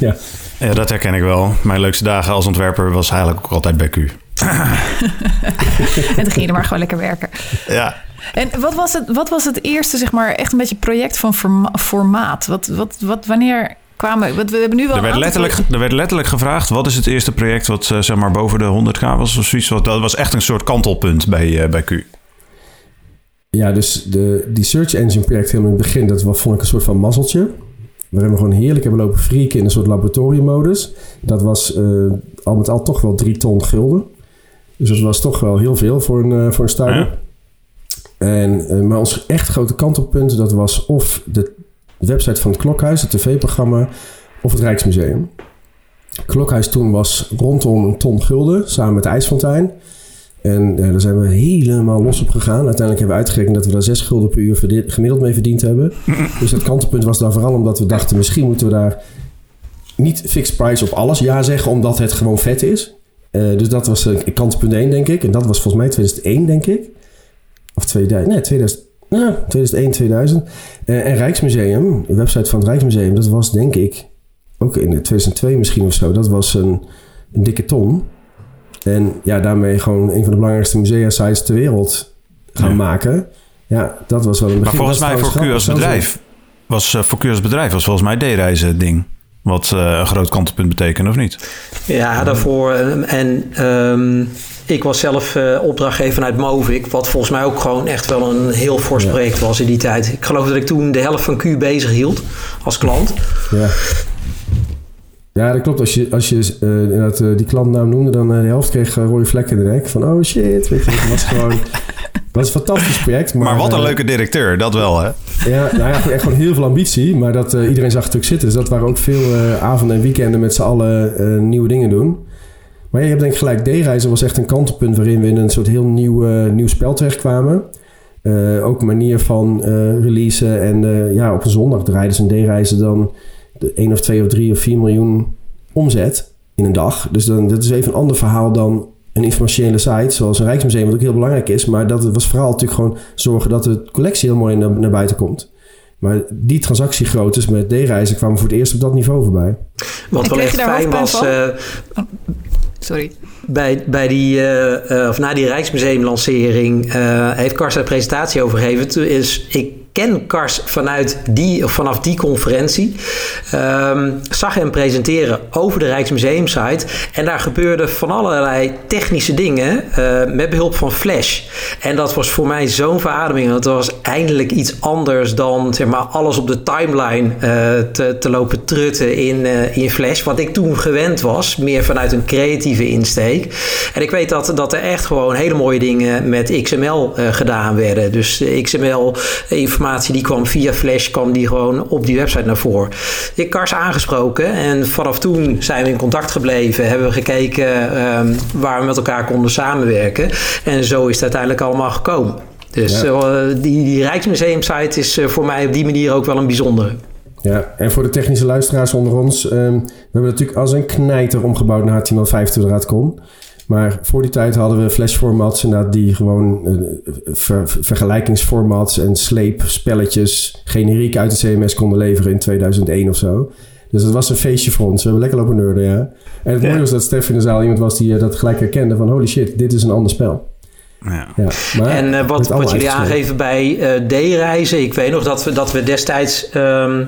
ja. Ja, dat herken ik wel. Mijn leukste dagen als ontwerper was eigenlijk ook altijd bij Q. en toen ging je er maar gewoon lekker werken. Ja. En wat was het, wat was het eerste, zeg maar, echt een beetje project van formaat? Wat, wat, wat, wanneer kwamen... Wat, we hebben nu wel er, werd letterlijk, er werd letterlijk gevraagd, wat is het eerste project wat uh, zeg maar boven de 100k was of zoiets? Dat was echt een soort kantelpunt bij, uh, bij Q. Ja, dus de, die search engine project helemaal in het begin, dat vond ik een soort van mazzeltje. We hebben gewoon heerlijk hebben lopen frieken in een soort laboratoriummodus. Dat was uh, al met al toch wel drie ton gulden. Dus dat was toch wel heel veel voor een, uh, voor een start-up. En, uh, maar ons echt grote kantelpunt, dat was of de website van het Klokhuis, het tv-programma, of het Rijksmuseum. Klokhuis toen was rondom een ton gulden, samen met IJsfontein. En daar zijn we helemaal los op gegaan. Uiteindelijk hebben we uitgerekend dat we daar 6 gulden per uur gemiddeld mee verdiend hebben. dus het kantelpunt was daar vooral omdat we dachten... misschien moeten we daar niet fixed price op alles ja zeggen... omdat het gewoon vet is. Uh, dus dat was uh, kantelpunt 1, denk ik. En dat was volgens mij 2001, denk ik. Of 2000, nee, 2000, nou, 2001, 2000. Uh, en Rijksmuseum, de website van het Rijksmuseum... dat was denk ik ook in 2002 misschien of zo... dat was een, een dikke ton... En ja, daarmee gewoon een van de belangrijkste musea-sites ter wereld gaan maken. Ja, dat was wel een begin. Maar volgens mij voor Q als bedrijf, was, uh, voor Q als bedrijf was volgens mij D-reizen ding. Wat uh, een groot kantelpunt betekent, of niet? Ja, daarvoor. Eh, en um, ik was zelf uh, opdrachtgever vanuit Movic. Wat volgens mij ook gewoon echt wel een heel fors project was in die tijd. Ik geloof dat ik toen de helft van Q bezig hield als klant. Ja. Ja, dat klopt. Als je, als je uh, die klantnaam noemde, dan uh, de helft kreeg rode vlekken in de nek. Van, oh shit, weet je, het was gewoon... Dat is een fantastisch project. Maar, Maar wat een eh, leuke directeur, dat wel, hè? Ja, nou ja, echt gewoon heel veel ambitie. Maar dat, eh, iedereen zag natuurlijk zitten. Dus dat waren ook veel eh, avonden en weekenden met z'n allen eh, nieuwe dingen doen. Maar je hebt denk ik gelijk, D-reizen was echt een kantelpunt waarin we in een soort heel nieuw, eh, nieuw spel terechtkwamen. Eh, ook een manier van eh, releasen. En eh, ja, op een zondag draaiden ze een D-reizen dan 1 of 2 of 3 of 4 miljoen omzet in een dag. Dus dan, dat is even een ander verhaal dan een informatiële site, zoals een Rijksmuseum, wat ook heel belangrijk is. Maar dat was vooral natuurlijk gewoon zorgen dat de collectie heel mooi naar, naar buiten komt. Maar die transactiegroottes met D-reizen kwamen voor het eerst op dat niveau voorbij. Wat wel echt fijn was, eh, Sorry. bij, bij die, eh, eh, of na die Rijksmuseumlancering eh heeft Kars een presentatie over gegeven. Toen is, ik ken Kars vanuit die, vanaf die conferentie. Ehm, zag hem presenteren over de Rijksmuseumsite. En daar gebeurde van allerlei technische dingen eh, met behulp van Flash. En dat was voor mij zo'n verademing. Want het was eindelijk iets anders dan zeg maar, alles op de timeline eh, te, te lopen trutten in, eh, in Flash. Wat ik toen gewend was, meer vanuit een creatieve insteek. En ik weet dat, dat er echt gewoon hele mooie dingen met XML gedaan werden. Dus de XML-informatie die kwam via Flash, kwam die gewoon op die website naar voren. Ik Kars aangesproken en vanaf toen zijn we in contact gebleven. Hebben we gekeken ehm, waar we met elkaar konden samenwerken. En zo is het uiteindelijk allemaal gekomen. Dus Ja. eh, die, die Rijksmuseum-site is eh, voor mij op die manier ook wel een bijzondere. Ja, en voor de technische luisteraars onder ons. ehm, we hebben natuurlijk als een knijter omgebouwd naar HTML5 toen kon. Maar voor die tijd hadden we flashformats inderdaad die gewoon eh, ver- vergelijkingsformats en sleepspelletjes generiek uit de CMS konden leveren in 2001 of zo. Dus dat was een feestje voor ons. We hebben lekker lopen nerden, ja. En het Ja. mooie was dat Stef in de zaal iemand was die eh, dat gelijk herkende van holy shit, dit is een ander spel. Ja. En eh, wat, wat jullie aangeven bij eh, D-reizen. Ik weet nog dat we, dat we destijds ehm,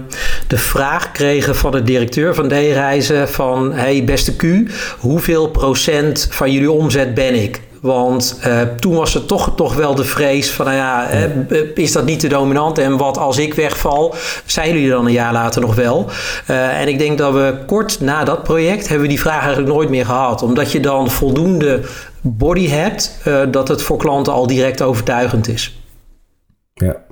de vraag kregen van de directeur van D-reizen: van hey beste Q, hoeveel procent van jullie omzet ben ik? Want eh, toen was er toch, toch wel de vrees van, nou ja, hè, is dat niet te dominant? En wat als ik wegval, zijn jullie dan een jaar later nog wel? Eh, en ik denk dat we kort na dat project hebben we die vraag eigenlijk nooit meer gehad. Omdat je dan voldoende body hebt, eh, dat het voor klanten al direct overtuigend is. Ja.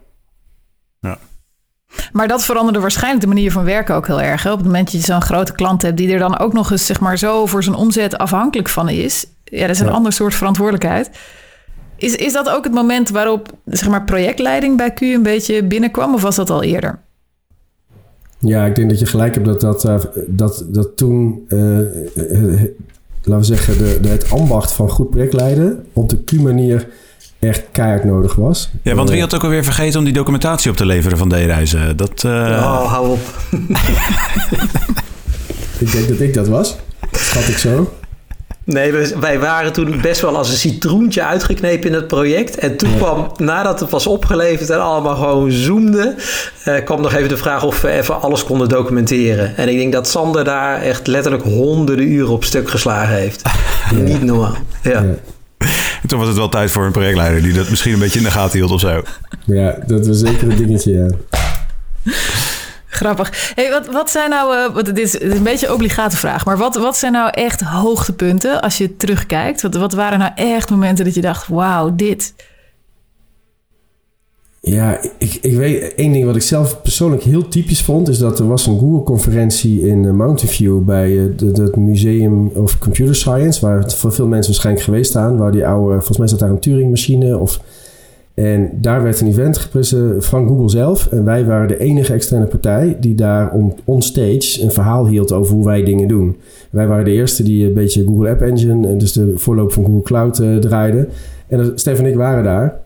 Maar dat veranderde waarschijnlijk de manier van werken ook heel erg. Hè? Op het moment dat je zo'n grote klant hebt die er dan ook nog eens zeg maar, zo voor zijn omzet afhankelijk van is. Ja, dat is een Ja. ander soort verantwoordelijkheid. Is, is dat ook het moment waarop zeg maar, projectleiding bij Q een beetje binnenkwam? Of was dat al eerder? Ja, ik denk dat je gelijk hebt dat, dat, eh, dat, dat toen, eh, laten we zeggen, de, de, het ambacht van goed projectleiden op de Q-manier echt keihard nodig was. Ja, want wie Eh, had ook alweer vergeten om die documentatie op te leveren van D-reizen? Dat, eh, oh, hou op. Ik denk dat ik dat was. Schat ik zo. Nee, we- wij waren toen best wel als een citroentje uitgeknepen in het project. En toen kwam, nadat het was opgeleverd en allemaal gewoon zoomde, eh, kwam nog even de vraag of we even alles konden documenteren. En ik denk dat Sander daar echt letterlijk honderden uren op stuk geslagen heeft. Niet normaal. Ja. Ja. En toen was het wel tijd voor een projectleider die dat misschien een beetje in de gaten hield of zo. Ja, dat was zeker een dingetje, ja. Grappig. Hey, wat, wat zijn nou, eh, wat, dit, is, een beetje een obligate vraag, maar wat, wat zijn nou echt hoogtepunten als je terugkijkt? Wat, wat waren nou echt momenten dat je dacht, wauw, dit. Ja, ik, ik weet één ding wat ik zelf persoonlijk heel typisch vond, is dat er was een Google-conferentie in eh, Mountain View bij eh, het Museum of Computer Science, waar het voor veel mensen waarschijnlijk geweest staan, waar die oude, volgens mij zat daar een Turing-machine of en daar werd een event gepresenteerd van Google zelf. En wij waren de enige externe partij die daar on, on stage een verhaal hield over hoe wij dingen doen. Wij waren de eerste die een beetje Google App Engine, en dus de voorloop van Google Cloud, eh, draaiden. En uh, Stef en ik waren daar.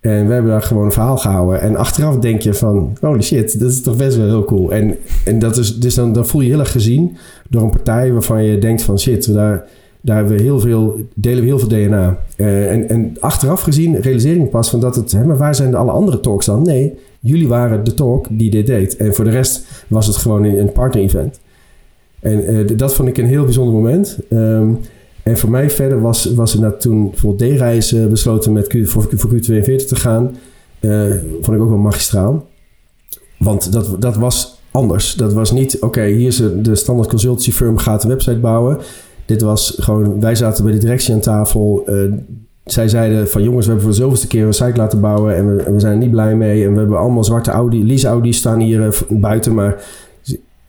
En we hebben daar gewoon een verhaal gehouden. En achteraf denk je van, holy shit, dat is toch best wel heel cool. En, en dat is, dus dan, dan voel je je heel erg gezien door een partij waarvan je denkt van, shit, daar, daar hebben we heel veel, delen we heel veel DNA. Uh, en, en achteraf gezien realiseer ik me pas van dat het, hè, maar waar zijn de alle andere talks dan? Nee, jullie waren de talk die dit deed. En voor de rest was het gewoon een partner-event. En uh, dat vond ik een heel bijzonder moment. Um, en voor mij verder was, was er toen bijvoorbeeld D-reizen besloten met Q, voor, voor Q42 te gaan. Uh, vond ik ook wel magistraal. Want dat, dat was anders. Dat was niet, oké, hier is de standaard consultancy firm gaat een website bouwen. Dit was gewoon, wij zaten bij de directie aan tafel. Uh, zij zeiden van jongens, we hebben voor de zoveelste keer een site laten bouwen en we, we zijn er niet blij mee. En we hebben allemaal zwarte Audi, lease Audi's staan hier eh, buiten, maar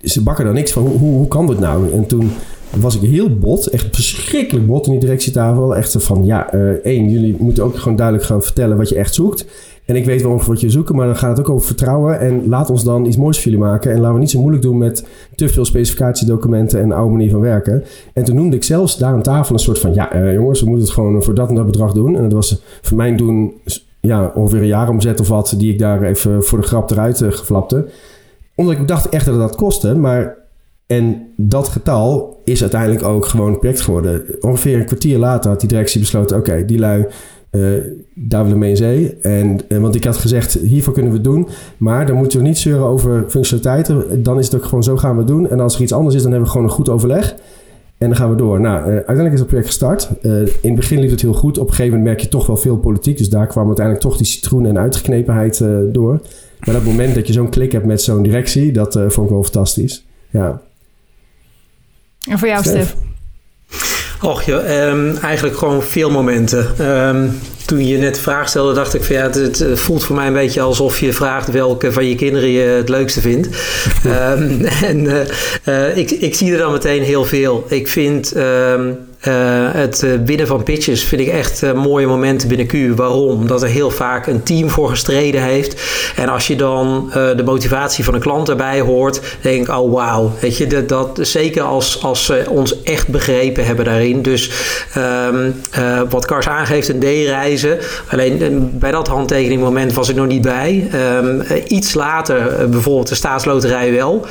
ze, bakken er niks van. Hoe, hoe, kan dit nou? En toen was ik heel bot, echt verschrikkelijk bot in die directietafel. Echt van, ja, eh, één, jullie moeten ook gewoon duidelijk gaan vertellen wat je echt zoekt. En ik weet wel ongeveer wat je zoekt, maar dan gaat het ook over vertrouwen. En laat ons dan iets moois voor jullie maken. En laten we niet zo moeilijk doen met te veel specificatiedocumenten en oude manier van werken. En toen noemde ik zelfs daar aan tafel een soort van... Ja, eh, jongens, we moeten het gewoon voor dat en dat bedrag doen. En dat was voor mij doen ja, ongeveer een jaar omzet of wat... die ik daar even voor de grap eruit uh, geflapte. Omdat ik dacht echt dat het dat kostte. Maar en dat getal is uiteindelijk ook gewoon een project geworden. Ongeveer een kwartier later had die directie besloten... oké, die lui uh, daar willen we mee in zee. En, en, want ik had gezegd, hiervoor kunnen we het doen. Maar dan moeten we niet zeuren over functionaliteiten. Dan is het ook gewoon zo gaan we het doen. En als er iets anders is, dan hebben we gewoon een goed overleg. En dan gaan we door. Nou, uh, uiteindelijk is het project gestart. Uh, in het begin liep het heel goed. Op een gegeven moment merk je toch wel veel politiek. Dus daar kwam uiteindelijk toch die citroen en uitgeknepenheid door. Maar dat moment dat je zo'n klik hebt met zo'n directie, dat vond ik wel fantastisch. Ja. En voor jou, Stef? Och, ja, um, eigenlijk gewoon veel momenten. Um, toen je net de vraag stelde, dacht ik van ja, het, het, voelt voor mij een beetje alsof je vraagt welke van je kinderen je het leukste vindt. um, en uh, uh, ik, ik zie er dan meteen heel veel. Ik vind uh, het winnen van pitches vind ik echt mooie momenten binnen Q. Waarom? Omdat er heel vaak een team voor gestreden heeft. En als je dan de motivatie van een klant erbij hoort, denk ik, oh wauw. Weet je, dat, dat, zeker als, als ze ons echt begrepen hebben daarin. Dus um, wat Kars aangeeft, een D-reizen. Alleen bij dat handtekeningmoment was ik nog niet bij. Um, iets later, bijvoorbeeld de staatsloterij wel.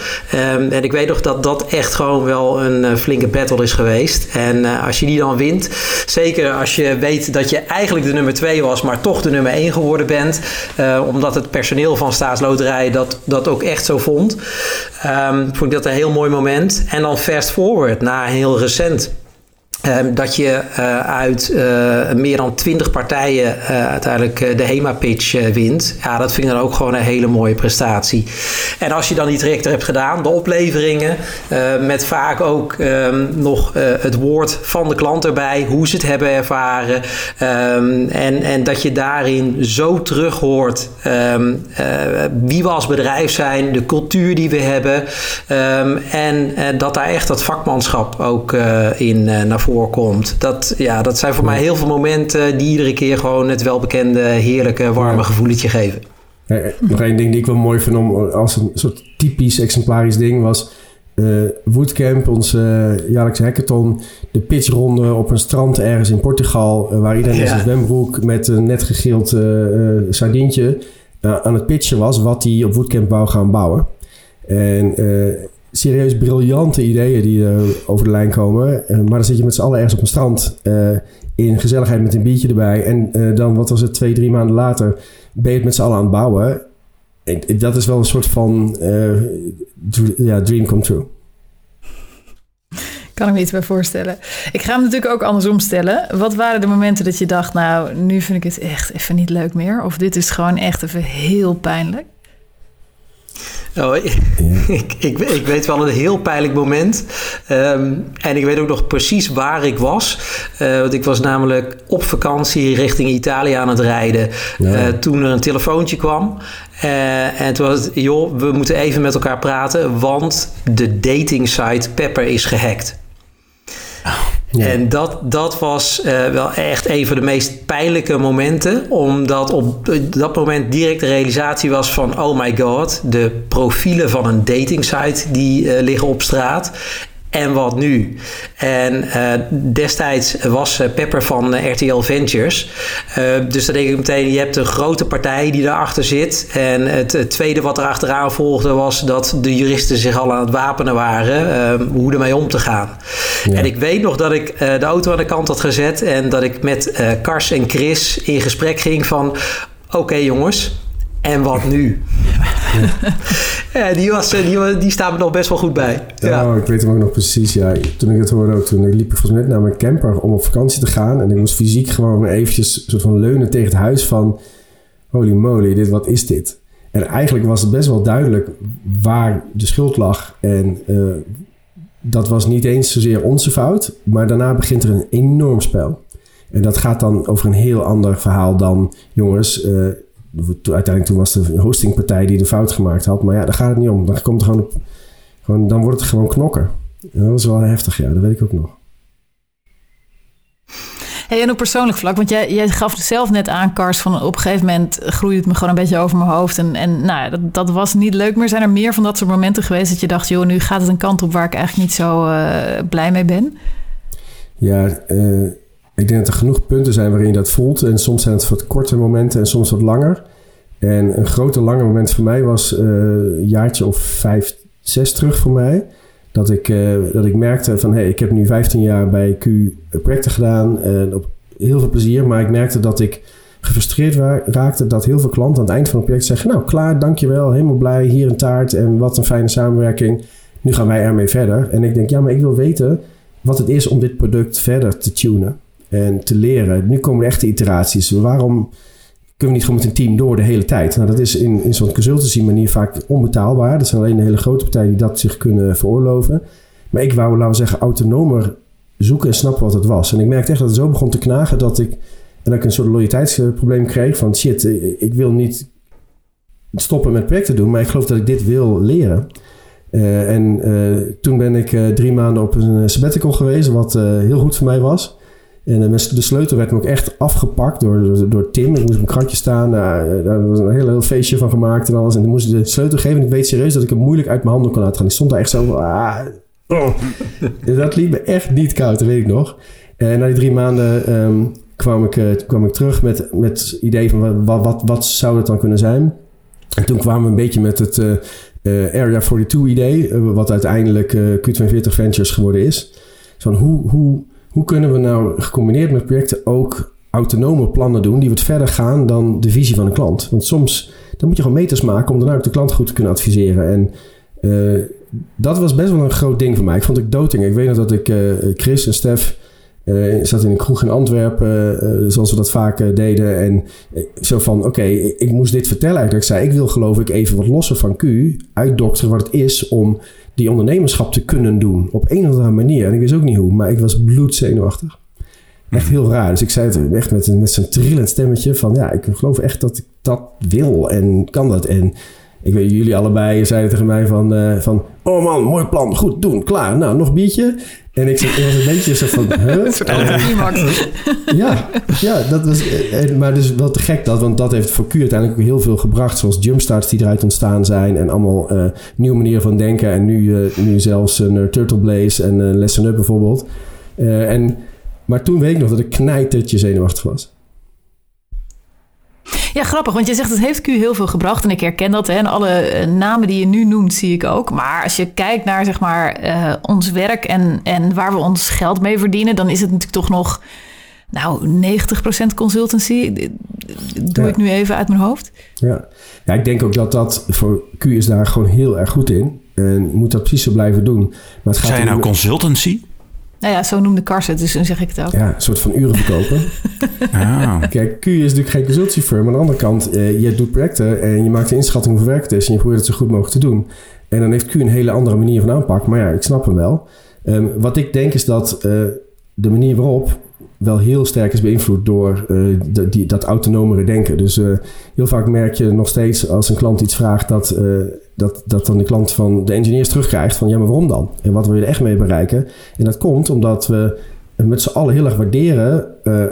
Um, en ik weet nog dat dat echt gewoon wel een flinke battle is geweest. En als je die dan wint, zeker als je weet dat je eigenlijk de nummer 2 was, maar toch de nummer 1 geworden bent, uh, omdat het personeel van Staatsloterij dat, dat ook echt zo vond, um, vond ik dat een heel mooi moment. En dan fast forward naar heel recent. Um, dat je uh, uit uh, meer dan 20 partijen uh, uiteindelijk de HEMA-pitch wint. Ja, dat vind ik dan ook gewoon een hele mooie prestatie. En als je dan die trajecten hebt gedaan, de opleveringen, met vaak ook um, nog het woord van de klant erbij, hoe ze het hebben ervaren. Um, en, en dat je daarin zo terug hoort wie we als bedrijf zijn, de cultuur die we hebben. en dat daar echt dat vakmanschap ook in naar voren voorkomt. Dat, ja, dat zijn voor mij heel veel momenten die iedere keer gewoon het welbekende, heerlijke, warme ja. gevoeletje geven. Ja, nog één ding die ik wel mooi vind om als een soort typisch exemplarisch ding was. Uh, Woodcamp, onze uh, jaarlijkse hackathon, de pitchronde op een strand ergens in Portugal, uh, waar iedereen in zijn zwembroek met een net gegild sardientje aan het pitchen was wat hij op Woodcamp wou gaan bouwen. En serieus briljante ideeën die uh, over de lijn komen. Uh, maar dan zit je met z'n allen ergens op een strand uh, in gezelligheid met een biertje erbij. En dan, wat was het, twee, drie maanden later ben je het met z'n allen aan het bouwen. En, dat is wel een soort van ja, dream come true. Kan ik me iets bij voorstellen. Ik ga hem natuurlijk ook andersom stellen. Wat waren de momenten dat je dacht, nou, nu vind ik het echt even niet leuk meer? Of dit is gewoon echt even heel pijnlijk? Nou, ik, ik, weet wel een heel pijnlijk moment. Um, en ik weet ook nog precies waar ik was. Uh, want ik was namelijk op vakantie richting Italië aan het rijden. Ja. Uh, toen er een telefoontje kwam. Uh, en toen was het, joh, we moeten even met elkaar praten. Want de dating site Pepper is gehackt. En dat, dat was uh, wel echt een van de meest pijnlijke momenten. Omdat op dat moment direct de realisatie was van... oh my god, de profielen van een datingsite die uh, liggen op straat. En wat nu? En uh, destijds was uh, Pepper van uh, RTL Ventures. dus dan denk ik meteen, je hebt een grote partij die daarachter zit. En het, het, tweede wat er achteraan volgde was dat de juristen zich al aan het wapenen waren. hoe ermee om te gaan. Ja. En ik weet nog dat ik de auto aan de kant had gezet. En dat ik met Kars en Chris in gesprek ging van... Oké okay, jongens, en wat nu? ja, die, was, die, die staat me nog best wel goed bij. Ja, oh, ik weet hem ook nog precies. Ja, toen ik het hoorde ook, toen ik liep ik volgens mij naar mijn camper om op vakantie te gaan. En ik moest fysiek gewoon eventjes soort van leunen tegen het huis van... Holy moly, dit, wat is dit? En eigenlijk was het best wel duidelijk waar de schuld lag. En uh, dat was niet eens zozeer onze fout. Maar daarna begint er een enorm spel. En dat gaat dan over een heel ander verhaal dan, jongens, uh, uiteindelijk toen was de hostingpartij die de fout gemaakt had. Maar ja, daar gaat het niet om. Dan, komt gewoon, gewoon, dan wordt het gewoon knokken. En dat was wel heftig, ja, dat weet ik ook nog. Hey, en op persoonlijk vlak, want jij, jij gaf zelf net aan, Kars, van op een gegeven moment groeide het me gewoon een beetje over mijn hoofd. En, en nou, dat, dat was niet leuk meer. Zijn er meer van dat soort momenten geweest dat je dacht, joh, nu gaat het een kant op waar ik eigenlijk niet zo uh, blij mee ben? Ja, uh, ik denk dat er genoeg punten zijn waarin je dat voelt. En soms zijn het wat korte momenten en soms wat langer. En een grote lange moment voor mij was uh, een jaartje of vijf, zes terug voor mij. Dat ik, uh, dat ik merkte van, hé, hey, ik heb nu 15 jaar bij Q projecten gedaan. En op heel veel plezier. Maar ik merkte dat ik gefrustreerd raakte dat heel veel klanten aan het eind van het project zeggen... nou, klaar, dankjewel, helemaal blij, hier een taart en wat een fijne samenwerking. Nu gaan wij ermee verder. En ik denk, ja, maar ik wil weten wat het is om dit product verder te tunen en te leren. Nu komen de echte iteraties. Waarom kunnen we niet gewoon met een team door de hele tijd? Nou, dat is in, in zo'n consultancy manier vaak onbetaalbaar. Dat zijn alleen de hele grote partijen die dat zich kunnen veroorloven. Maar ik wou, laten we zeggen, autonomer zoeken en snappen wat het was. En ik merkte echt dat het zo begon te knagen dat ik, en dat ik een soort loyaliteitsprobleem kreeg. Van shit, ik wil niet stoppen met projecten doen, maar ik geloof dat ik dit wil leren. Uh, en uh, toen ben ik drie maanden op een sabbatical geweest, wat heel goed voor mij was. En de sleutel werd me ook echt afgepakt door, door, Tim. Ik moest op een kratje staan. Daar was een heel, heel feestje van gemaakt en alles. En toen moest ik de sleutel geven. En ik weet serieus dat ik hem moeilijk uit mijn handen kon laten gaan. Ik stond daar echt zo van... Ah, oh. dat liep me echt niet koud, dat weet ik nog. En na die drie maanden um, kwam, ik, uh, kwam ik terug met, met het idee van... Wat, wat, wat zou het dan kunnen zijn? En toen kwamen we een beetje met het uh, uh, Area 42 idee. wat uiteindelijk Q42 Ventures geworden is. Van hoe... hoe hoe kunnen we nou gecombineerd met projecten ook autonome plannen doen die wat verder gaan dan de visie van een klant? Want soms dan moet je gewoon meters maken om daarna ook de klant goed te kunnen adviseren. En uh, dat was best wel een groot ding voor mij. Ik vond ik doting. Ik weet nog dat ik uh, Chris en Stef uh, zat in een kroeg in Antwerpen, zoals we dat vaak deden. En zo van, oké, ik moest dit vertellen eigenlijk. Ik zei, ik wil geloof ik even wat losser van Q, uitdokteren wat het is om die ondernemerschap te kunnen doen. Op een of andere manier. En ik wist ook niet hoe, maar ik was bloedzenuwachtig. Echt heel raar. Dus ik zei het echt met, met zo'n trillend stemmetje van... ja, ik geloof echt dat ik dat wil en kan dat. En ik weet, jullie allebei zeiden tegen mij van... Uh, van oh man, mooi plan, goed, doen, klaar. Nou, nog een biertje. En ik was een beetje zo van... Huh? ja, ja, dat was... Eh, maar dus wat te gek dat, want dat heeft voor Q uiteindelijk ook heel veel gebracht. Zoals jumpstarts die eruit ontstaan zijn. En allemaal uh, nieuwe manieren van denken. En nu, uh, nu zelfs een Turtle Blaze en uh, Lesson Up bijvoorbeeld. en, maar toen weet ik nog dat ik knijtertje zenuwachtig was. Ja, grappig, want je zegt het heeft Q heel veel gebracht en ik herken dat. Hè, en alle eh, namen die je nu noemt, zie ik ook. Maar als je kijkt naar zeg maar, uh, ons werk en, en waar we ons geld mee verdienen, dan is het natuurlijk toch nog nou, 90% consultancy. Doe ja. ik nu even uit mijn hoofd. Ja. ja, ik denk ook dat dat voor Q is daar gewoon heel erg goed in. En moet dat precies zo blijven doen. Maar het gaat Zijn nou consultancy? Nou ja, zo noemde Kars het, dus dan zeg ik het ook. Ja, een soort van uren verkopen. ah. Kijk, Q is natuurlijk geen consultiefirm. Aan de andere kant, uh, je doet projecten en je maakt een inschatting hoeveel werk het is... en je probeert het zo goed mogelijk te doen. En dan heeft Q een hele andere manier van aanpak. Maar ja, ik snap hem wel. Um, wat ik denk is dat uh, de manier waarop wel heel sterk is beïnvloed door uh, de, die, dat autonomere denken. Dus uh, heel vaak merk je nog steeds als een klant iets vraagt dat, uh, dat, dat dan de klant van de engineers terugkrijgt van ja, maar waarom dan? En wat wil je er echt mee bereiken? En dat komt omdat we met z'n allen heel erg waarderen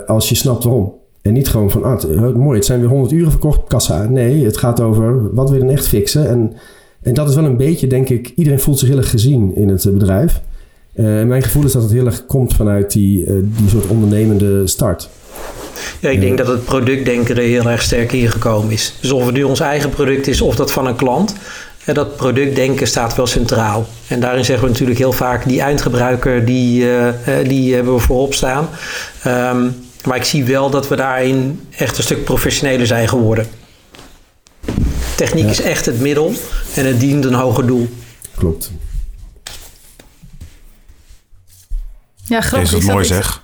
als je snapt waarom. En niet gewoon van, ah, mooi, het zijn weer 100 uren verkocht kassa. Nee, het gaat over wat wil je dan echt fixen? En, en dat is wel een beetje, denk ik, iedereen voelt zich heel erg gezien in het bedrijf. Uh, mijn gevoel is dat het heel erg komt vanuit die, uh, die soort ondernemende start. Ja, ik denk dat het productdenken er heel erg sterk ingekomen is. Dus of het nu ons eigen product is of dat van een klant, uh, dat productdenken staat wel centraal. En daarin zeggen we natuurlijk heel vaak, die eindgebruiker, die, die hebben we voorop staan. Um, maar ik zie wel dat we daarin echt een stuk professioneler zijn geworden. Techniek ja. is echt het middel en het dient een hoger doel. Klopt. Ja, grappig. Is dat mooi zeg?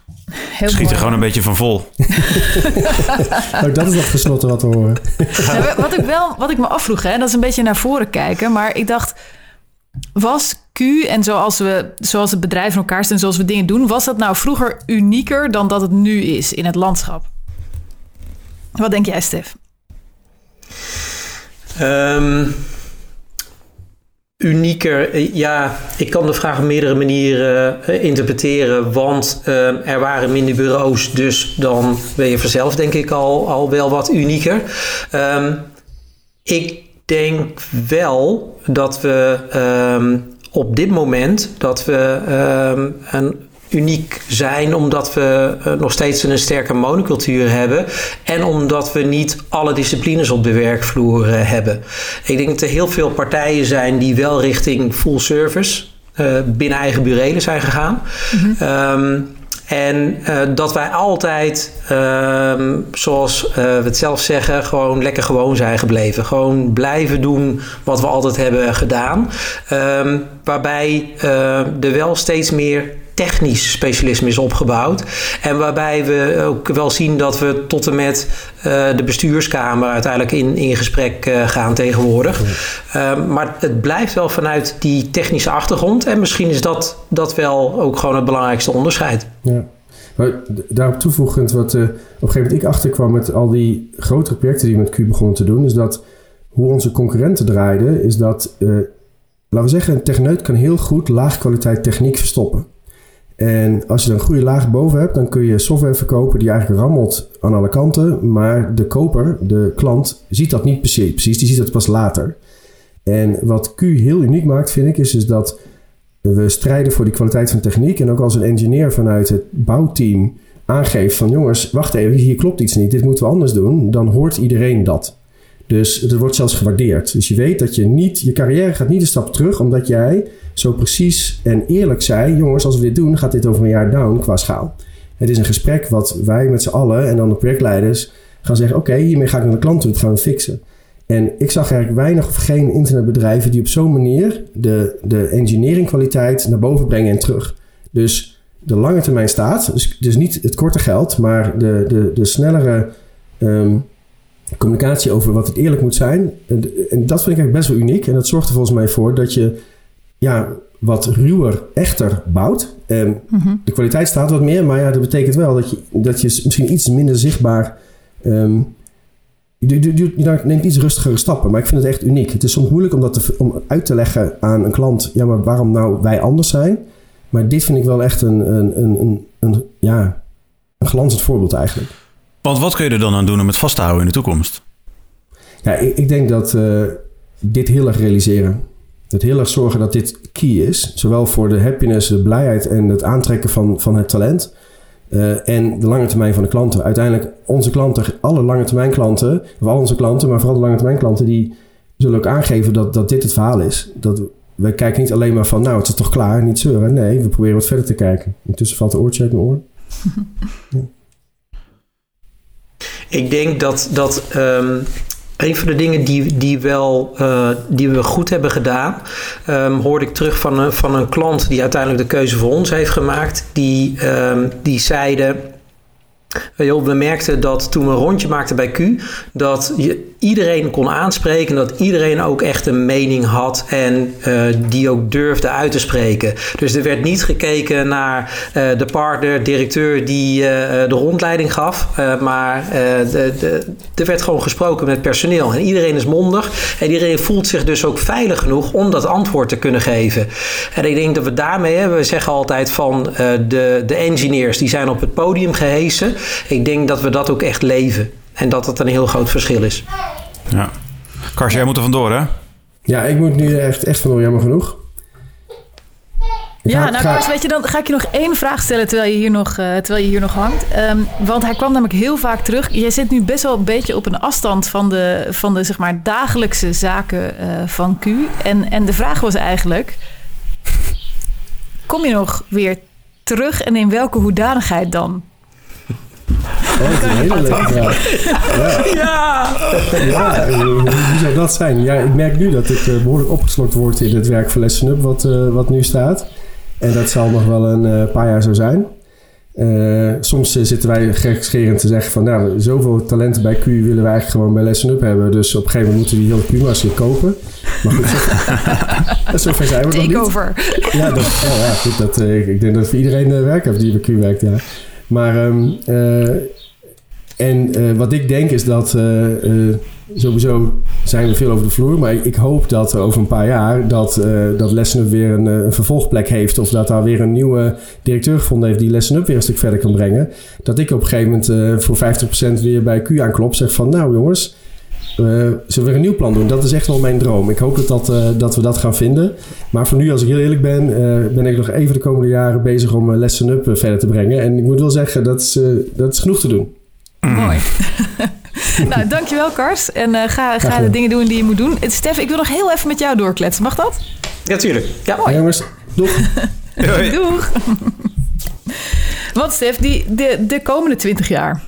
Heel Schiet er gewoon een beetje van vol. dat is nog tenslotte wat te horen. ja, wat, ik wel, wat ik me afvroeg, hè, dat is een beetje naar voren kijken. Maar ik dacht, Was Q en zoals, we, zoals het bedrijf in elkaar zit en zoals we dingen doen, was dat nou vroeger unieker dan dat het nu is in het landschap? Wat denk jij, Stef? Ehm, unieker, eh, ja, ik kan de vraag op meerdere manieren uh, interpreteren, want uh, er waren minder bureaus, dus dan ben je vanzelf denk ik al, al wel wat unieker. Um, ik denk wel dat we um, op dit moment dat we een uniek zijn omdat we uh, nog steeds een sterke monocultuur hebben en omdat we niet alle disciplines op de werkvloer uh, hebben. Ik denk dat er heel veel partijen zijn die wel richting full service uh, binnen eigen burelen zijn gegaan. Mm -hmm. um, en uh, dat wij altijd, uh, zoals uh, we het zelf zeggen, gewoon lekker gewoon zijn gebleven. Gewoon blijven doen wat we altijd hebben gedaan. Um, waarbij er wel steeds meer technisch specialisme is opgebouwd. En waarbij we ook wel zien dat we tot en met uh, de bestuurskamer uiteindelijk in, in gesprek uh, gaan tegenwoordig. Ja. Uh, maar het blijft wel vanuit die technische achtergrond. En misschien is dat, dat wel ook gewoon het belangrijkste onderscheid. Ja. Maar daarop toevoegend, wat op een gegeven moment ik achterkwam met al die grotere projecten die we met Q begonnen te doen, is dat hoe onze concurrenten draaiden, is dat, laten we zeggen, een techneut kan heel goed laag kwaliteit techniek verstoppen. En als je er een goede laag boven hebt, dan kun je software verkopen die eigenlijk rammelt aan alle kanten. Maar de koper, de klant, ziet dat niet precies. die ziet dat pas later. En wat Q heel uniek maakt, vind ik, is dat we strijden voor die kwaliteit van techniek. En ook als een engineer vanuit het bouwteam aangeeft van jongens, wacht even, hier klopt iets niet, dit moeten we anders doen. Dan hoort iedereen dat. Dus het wordt zelfs gewaardeerd. Dus je weet dat je niet, je carrière gaat niet een stap terug, omdat jij zo precies en eerlijk zei: jongens, als we dit doen, gaat dit over een jaar down qua schaal. Het is een gesprek wat wij met z'n allen en dan de projectleiders gaan zeggen: oké, hiermee ga ik naar de klant toe, dat gaan we fixen. En ik zag eigenlijk weinig of geen internetbedrijven die op zo'n manier de, de engineering kwaliteit naar boven brengen en terug. Dus de lange termijn staat, dus, dus niet het korte geld, maar de, de, de snellere um, communicatie over wat het eerlijk moet zijn. En, en, dat vind ik eigenlijk best wel uniek. En dat zorgt er volgens mij voor dat je ja, wat ruwer, echter bouwt. En mm-hmm. De kwaliteit staat wat meer, maar ja, dat betekent wel dat je, dat je misschien iets minder zichtbaar. Um, je, je, je, je, neemt iets rustigere stappen, maar ik vind het echt uniek. Het is soms moeilijk om dat te, om uit te leggen aan een klant. Ja, maar waarom nou wij anders zijn? Maar dit vind ik wel echt een, een, een, een, een ja, een glanzend voorbeeld eigenlijk. Want wat kun je er dan aan doen om het vast te houden in de toekomst? Ja, ik, ik denk dat uh, dit heel erg realiseren. Het heel erg zorgen dat dit key is. Zowel voor de happiness, de blijheid en het aantrekken van, van het talent. Uh, en de lange termijn van de klanten. Uiteindelijk, onze klanten, alle lange termijn klanten, of al onze klanten, maar vooral de lange termijn klanten, die zullen ook aangeven dat, dat dit het verhaal is. Dat we kijken niet alleen maar van, nou, het is toch klaar, niet zeuren. Nee, we proberen wat verder te kijken. Intussen valt de oortje uit mijn oor. Ik denk dat, dat um, een van de dingen die, die, wel, uh, die we goed hebben gedaan, um, hoorde ik terug van een, van een klant die uiteindelijk de keuze voor ons heeft gemaakt. Die, um, die zeiden. We merkten dat toen we een rondje maakten bij Q, dat je iedereen kon aanspreken. Dat iedereen ook echt een mening had en uh, die ook durfde uit te spreken. Dus er werd niet gekeken naar uh, de partner, directeur die uh, de rondleiding gaf. maar er werd gewoon gesproken met personeel. En iedereen is mondig. En iedereen voelt zich dus ook veilig genoeg om dat antwoord te kunnen geven. En ik denk dat we daarmee, we zeggen altijd van de, de engineers die zijn op het podium gehesen. Ik denk dat we dat ook echt leven. En dat dat een heel groot verschil is. Ja. Kars, jij moet er vandoor, hè? Ja, ik moet nu echt, echt vandoor, jammer genoeg. Ik ja, ga, nou Kars, weet je, dan ga ik je nog één vraag stellen terwijl je hier nog, uh, terwijl je hier nog hangt. Um, want hij kwam namelijk heel vaak terug. Jij zit nu best wel een beetje op een afstand van de, van de zeg maar, dagelijkse zaken uh, van Q. En, en de vraag was eigenlijk, kom je nog weer terug en in welke hoedanigheid dan? Oh, dat is een hele leuke vraag. Ja. Ja. ja. Hoe, zou dat zijn? Ja, ik merk nu dat ik uh, behoorlijk opgeslokt word in het werk van Lesson Up, wat, uh, wat nu staat. En dat zal nog wel een uh, paar jaar zo zijn. Eh, soms eh, zitten wij gekscherend te zeggen van... nou, zoveel talenten bij Q willen wij eigenlijk gewoon bij Lesson Up hebben. Dus op een gegeven moment moeten we die hele Q-machine kopen. Maar goed, zo, zover zijn we nog niet. Takeover. Ja, dat, ja, ja, goed, dat, eh, ik denk dat voor iedereen eh, werk heeft die bij Q werkt, ja. Maar, ehm, eh, en eh, wat ik denk is dat eh, sowieso zijn we veel over de vloer, maar ik, hoop dat over een paar jaar dat, eh dat Lesson Up weer een, vervolgplek heeft of dat daar weer een nieuwe directeur gevonden heeft die Lesson Up weer een stuk verder kan brengen. Dat ik op een gegeven moment voor 50% weer bij Q aanklop, zeg van nou jongens, eh, zullen we weer een nieuw plan doen? Dat is echt wel mijn droom. Ik hoop dat, dat, eh, dat we dat gaan vinden. Maar voor nu, als ik heel eerlijk ben, eh, ben ik nog even de komende jaren bezig om uh, Lesson Up verder te brengen. En ik moet wel zeggen, dat is, eh, dat is genoeg te doen. Mooi. nou, dankjewel Kars. En eh, ga, ga de dingen doen die je moet doen. Stef, ik wil nog heel even met jou doorkletsen. Mag dat? Ja, tuurlijk. Ja. Ja, jongens, doeg! Doeg. Want Stef, die, de, de komende 20 jaar.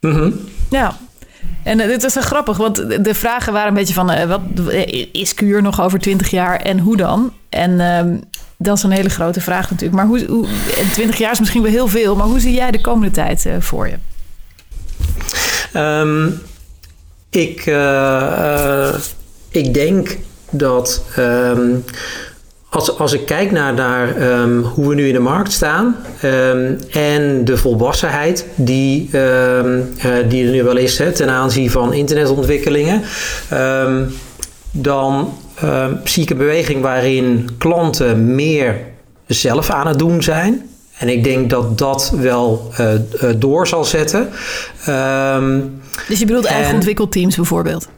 Mhm. Ja. En eh, dit is zo grappig, want de- vragen waren een beetje van... eh, wat, eh, is Kuur nog over 20 jaar en hoe dan? En ehm, dat is een hele grote vraag natuurlijk. Maar hoe, hoe, en 20 jaar is misschien wel heel veel... maar hoe zie jij de komende tijd voor je? Ehm, ik, ik denk dat ehm, als, als ik kijk naar, naar ehm, hoe we nu in de markt staan ehm, en de volwassenheid die, ehm, eh, die er nu wel is hè, ten aanzien van internetontwikkelingen, dan zie ik een beweging waarin klanten meer zelf aan het doen zijn. En ik denk dat dat wel eh, eh, door zal zetten. Dus je bedoelt eigen En- ontwikkelteams bijvoorbeeld?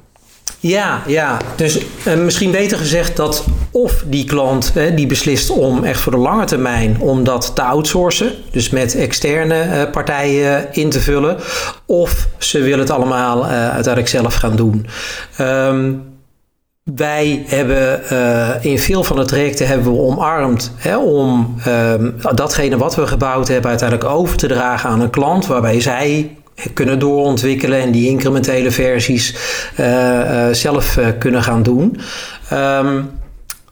Ja, ja. Dus eh, misschien beter gezegd dat of die klant die beslist om echt voor de lange termijn om dat te outsourcen, dus met externe eh, partijen in te vullen, of ze willen het allemaal eh, uiteindelijk zelf gaan doen. Ehm, wij hebben in veel van de trajecten hebben we omarmd hè, om ehm, datgene wat we gebouwd hebben uiteindelijk over te dragen aan een klant, waarbij zij kunnen doorontwikkelen en die incrementele versies eh, eh, zelf eh, kunnen gaan doen. Ehm,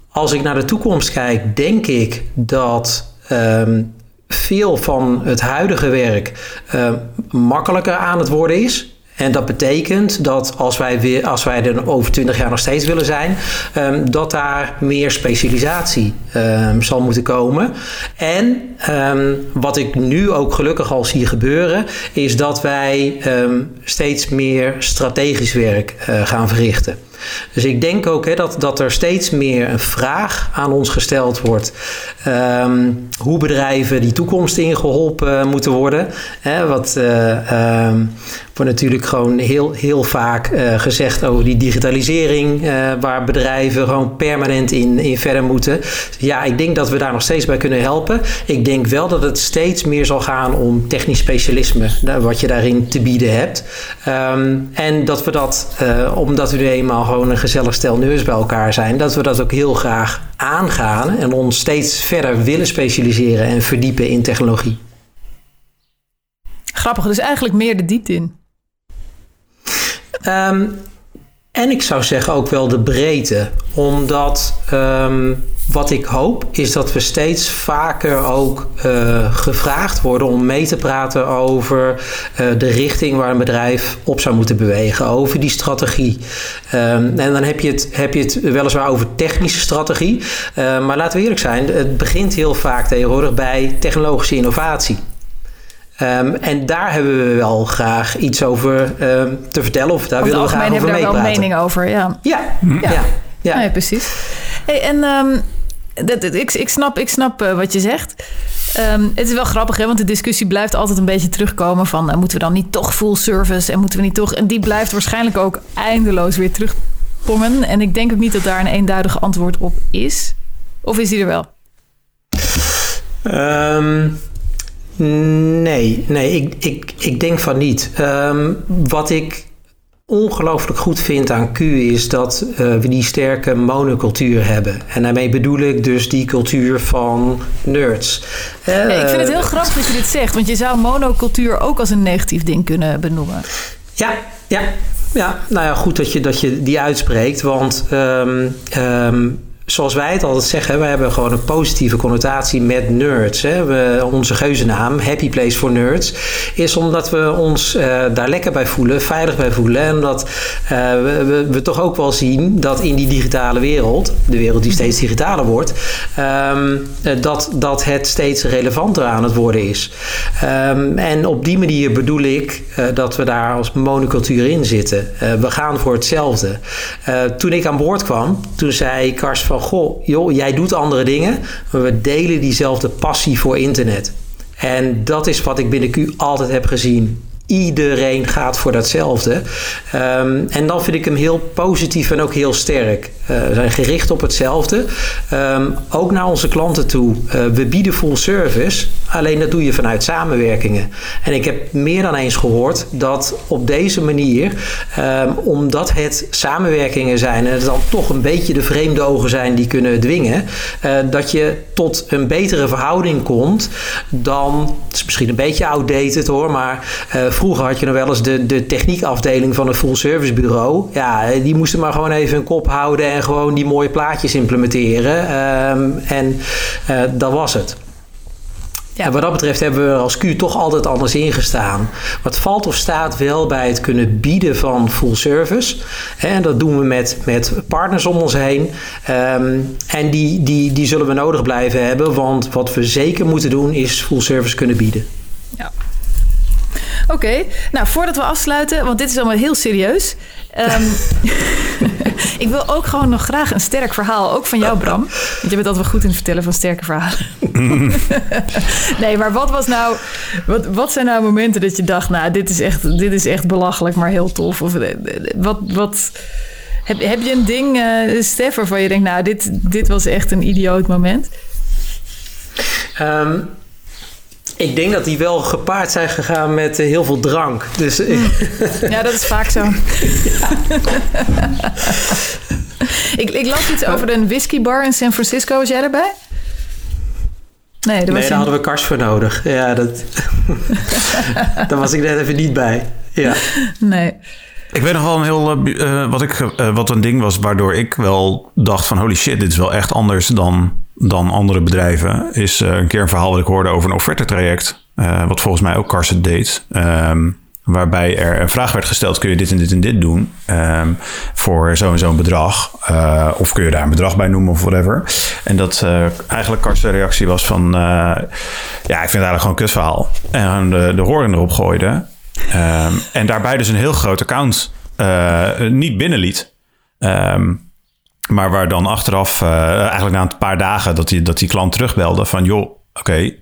als ik naar de toekomst kijk, denk ik dat ehm, veel van het huidige werk makkelijker aan het worden is. En dat betekent dat als wij, weer, als wij er over 20 jaar nog steeds willen zijn, ehm, dat daar meer specialisatie ehm, zal moeten komen. En ehm, wat ik nu ook gelukkig al zie gebeuren, is dat wij steeds meer strategisch werk eh, gaan verrichten. Dus ik denk ook hè, dat, dat er steeds meer een vraag aan ons gesteld wordt. ehm, hoe bedrijven die toekomst ingeholpen moeten worden. Hè, wat eh, ehm, wordt natuurlijk gewoon heel, heel vaak eh, gezegd over die digitalisering. eh, waar bedrijven gewoon permanent in, in verder moeten. Ja, ik denk dat we daar nog steeds bij kunnen helpen. Ik denk wel dat het steeds meer zal gaan om technisch specialisme. Wat je daarin te bieden hebt. Ehm, en dat we dat, omdat we nu eenmaal gewoon een gezellig stel nerds bij elkaar zijn, dat we dat ook heel graag aangaan en ons steeds verder willen specialiseren en verdiepen in technologie. Grappig, dus eigenlijk meer de diepte in. Ehm, en ik zou zeggen ook wel de breedte. Omdat ehm, wat ik hoop is dat we steeds vaker ook eh, gevraagd worden om mee te praten over eh, de richting waar een bedrijf op zou moeten bewegen. Over die strategie. Ehm, en dan heb je, het, heb je het weliswaar over technische strategie. Eh, maar laten we eerlijk zijn, het begint heel vaak tegenwoordig bij technologische innovatie. Ehm, en daar hebben we wel graag iets over ehm, te vertellen of daar willen we graag over hebben we daar wel een meepraten. mening over, ja. Ja, ja. ja. ja. Nee, precies. Hey, en ehm, dat, dat- ik, ik snap, ik snap eh, wat je zegt. Het is wel grappig, hè, want de discussie blijft altijd een beetje terugkomen van... eh, moeten we dan niet toch full service en moeten we niet toch... En die blijft waarschijnlijk ook eindeloos weer terugpongen. En ik denk ook niet dat daar een eenduidig antwoord op is. Of is die er wel? Ehm, nee, nee ik, ik, ik denk van niet. Ehm, wat ik ongelooflijk goed vind aan Q is dat eh, we die sterke monocultuur hebben. En daarmee bedoel ik dus die cultuur van nerds. Eh, ik vind het heel grappig dat je dit zegt. Want je zou monocultuur ook als een negatief ding kunnen benoemen. Ja, ja, ja. Nou ja, goed dat je, dat je die uitspreekt. Want ehm, ehm, zoals wij het altijd zeggen, we hebben gewoon een positieve connotatie met nerds. Hè. We, onze geuzennaam, Happy Place for Nerds, is omdat we ons uh, daar lekker bij voelen, veilig bij voelen. En dat uh, we, we, toch ook wel zien dat in die digitale wereld, de wereld die steeds digitaler wordt, um, dat, dat het steeds relevanter aan het worden is. Um, en op die manier bedoel ik dat we daar als monocultuur in zitten. we gaan voor hetzelfde. toen ik aan boord kwam, toen zei Kars van goh, joh, jij doet andere dingen, maar we delen diezelfde passie voor internet. En dat is wat ik binnen Q altijd heb gezien. Iedereen gaat voor datzelfde. Um, en dan vind ik hem heel positief en ook heel sterk. We zijn gericht op hetzelfde. Um, ook naar onze klanten toe. Uh, we bieden full service. Alleen dat doe je vanuit samenwerkingen. En ik heb meer dan eens gehoord dat op deze manier, um, omdat het samenwerkingen zijn en het dan toch een beetje de vreemde ogen zijn die kunnen dwingen, uh, dat je tot een betere verhouding komt dan, het is misschien een beetje outdated hoor, maar vroeger had je nog wel eens de, de techniekafdeling van een full service bureau. Ja, die moesten maar gewoon even een kop houden en gewoon die mooie plaatjes implementeren. Um, en uh, dat was het. Ja. Wat dat betreft hebben we als Q toch altijd anders ingestaan. Wat valt of staat wel bij het kunnen bieden van full service. En dat doen we met, met partners om ons heen. Um, en die, die, die zullen we nodig blijven hebben. Want wat we zeker moeten doen is full service kunnen bieden. Ja. Oké, nou voordat we afsluiten, want dit is allemaal heel serieus. Um, ik wil ook gewoon nog graag een sterk verhaal, ook van jou Bram. Want je bent altijd wel goed in het vertellen van sterke verhalen. nee, maar wat was nou, wat, wat zijn nou momenten dat je dacht, nou dit is echt, dit is echt belachelijk, maar heel tof? Of wat, wat, heb, heb je een ding, uh, Stef, waarvan je denkt, nou dit, dit was echt een idioot moment? Um, ik denk dat die wel gepaard zijn gegaan met uh, heel veel drank. Dus, ja, dat is vaak zo. ik, ik las iets over een whiskybar in San Francisco. Was jij erbij? Nee, daar, nee, daar hadden we kars voor nodig. Ja, dat... daar was ik net even niet bij. Ja. Nee. Ik weet nog wel een heel. Uh, wat, ik, uh, wat een ding was waardoor ik wel dacht: van holy shit, dit is wel echt anders dan dan andere bedrijven, is een keer een verhaal dat ik hoorde over een offertetraject. Wat volgens mij ook Carson deed. Um, waarbij er een vraag werd gesteld: kun je dit en dit en dit doen um, voor zo en zo'n bedrag? Of kun je daar een bedrag bij noemen of whatever? En dat eigenlijk Carson reactie was van: ja, ik vind het eigenlijk gewoon een kutverhaal. En de, de horen erop gooide. Um, en daarbij dus een heel groot account niet binnenliet. Um, maar waar dan achteraf, uh, eigenlijk na een paar dagen, dat die, dat die klant terugbelde van... joh, oké,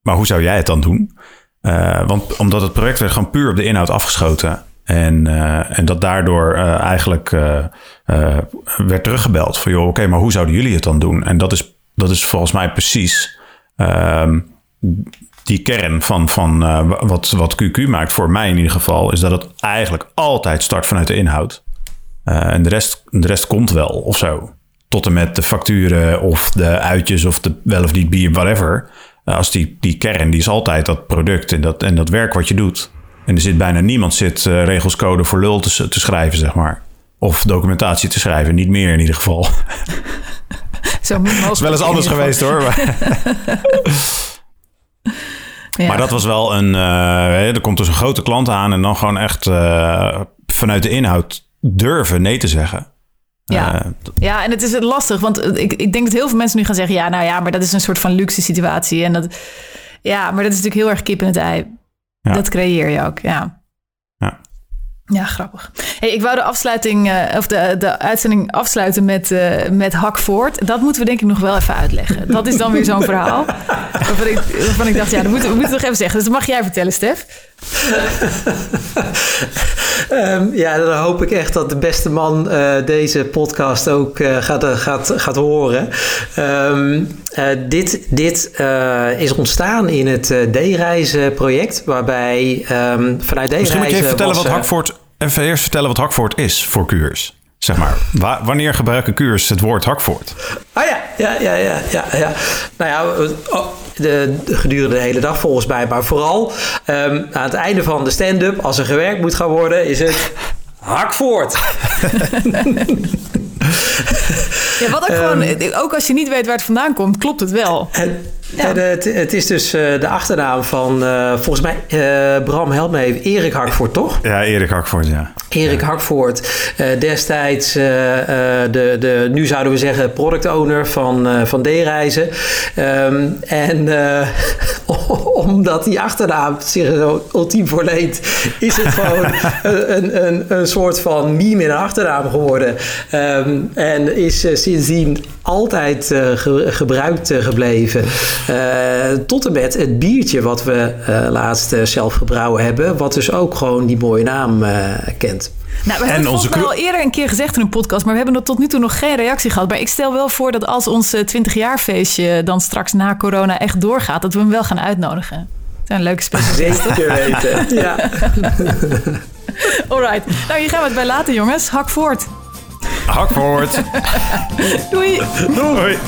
maar hoe zou jij het dan doen? Uh, want omdat het project werd gewoon puur op de inhoud afgeschoten. En, en dat daardoor eigenlijk werd teruggebeld van... joh, oké, maar hoe zouden jullie het dan doen? En dat is, dat is volgens mij precies ehm, die kern van, van wat, wat QQ maakt, voor mij in ieder geval... is dat het eigenlijk altijd start vanuit de inhoud. Uh, en de rest, de rest komt wel of zo. Tot en met de facturen of de uitjes of de wel of niet bier, whatever. Uh, als die, die kern, die is altijd dat product en dat, en dat werk wat je doet. En er zit bijna niemand zit uh, regels code voor lul te, te schrijven, zeg maar. Of documentatie te schrijven, niet meer in ieder geval. Zo is wel eens anders geweest hoor. Maar, ja. maar dat was wel een. Uh, er komt dus een grote klant aan en dan gewoon echt uh, vanuit de inhoud durven nee te zeggen. Ja. Uh, ja, en het is lastig, want ik, ik denk dat heel veel mensen nu gaan zeggen: ja, nou ja, maar dat is een soort van luxe situatie. En dat, ja, maar dat is natuurlijk heel erg kip in het ei. Ja. Dat creëer je ook. Ja. Ja, grappig. Hey, ik wou de afsluiting uh, of de, de uitzending afsluiten met, uh, met Hakvoort. Dat moeten we denk ik nog wel even uitleggen. Dat is dan weer zo'n verhaal. Waarvan ik, waarvan ik dacht, ja, dat moeten we moeten nog even zeggen. Dus dat mag jij vertellen, Stef. um, ja, dan hoop ik echt dat de beste man uh, deze podcast ook gaat, gaat, gaat horen. Um, dit dit is ontstaan in het D-reizen project, waarbij um, vanuit D-reizen... Misschien moet je even vertellen was, wat Hakvoort even eerst vertellen wat Hakvoort is voor Kuurs. Zeg maar, wanneer gebruiken Kuurs het woord Hakvoort? Ah ja, ja, ja, ja, ja. ja. Nou ja, oh, de, de, gedurende de hele dag volgens mij. Maar vooral um, aan het einde van de stand-up, als er gewerkt moet gaan worden, is het Hakvoort. Ja, wat ook gewoon, ook als je niet weet waar het vandaan komt, klopt het wel. En, Ja. en het, het is dus eh, de achternaam van, eh, volgens mij, eh, Bram, help me even, Erik Harkvoort, toch? Ja, Erik Hakvoort, ja. Erik Hakvoort, eh, destijds de, de, nu zouden we zeggen, product owner van, van D-reizen. Ehm, en omdat die achternaam zich zo ultiem voorleent, is het gewoon een, een, een soort van meme in een achternaam geworden. Ehm, en is sindsdien altijd ge- gebruikt gebleven. Eh, tot en met het biertje wat we eh, laatst eh, zelf gebrouwen hebben, wat dus ook gewoon die mooie naam eh, kent. Nou, we En hebben het al eerder een keer gezegd in een podcast, maar we hebben er tot nu toe nog geen reactie gehad. Maar ik stel wel voor dat als ons eh, 20-jaar feestje dan straks na corona echt doorgaat, dat we hem wel gaan uitnodigen. Het zijn leuke specialisten. Zeker weten. Ja. Alright. Nou, hier gaan we het bij laten, jongens. Hak voort. Hakvoort. Doei. Doei.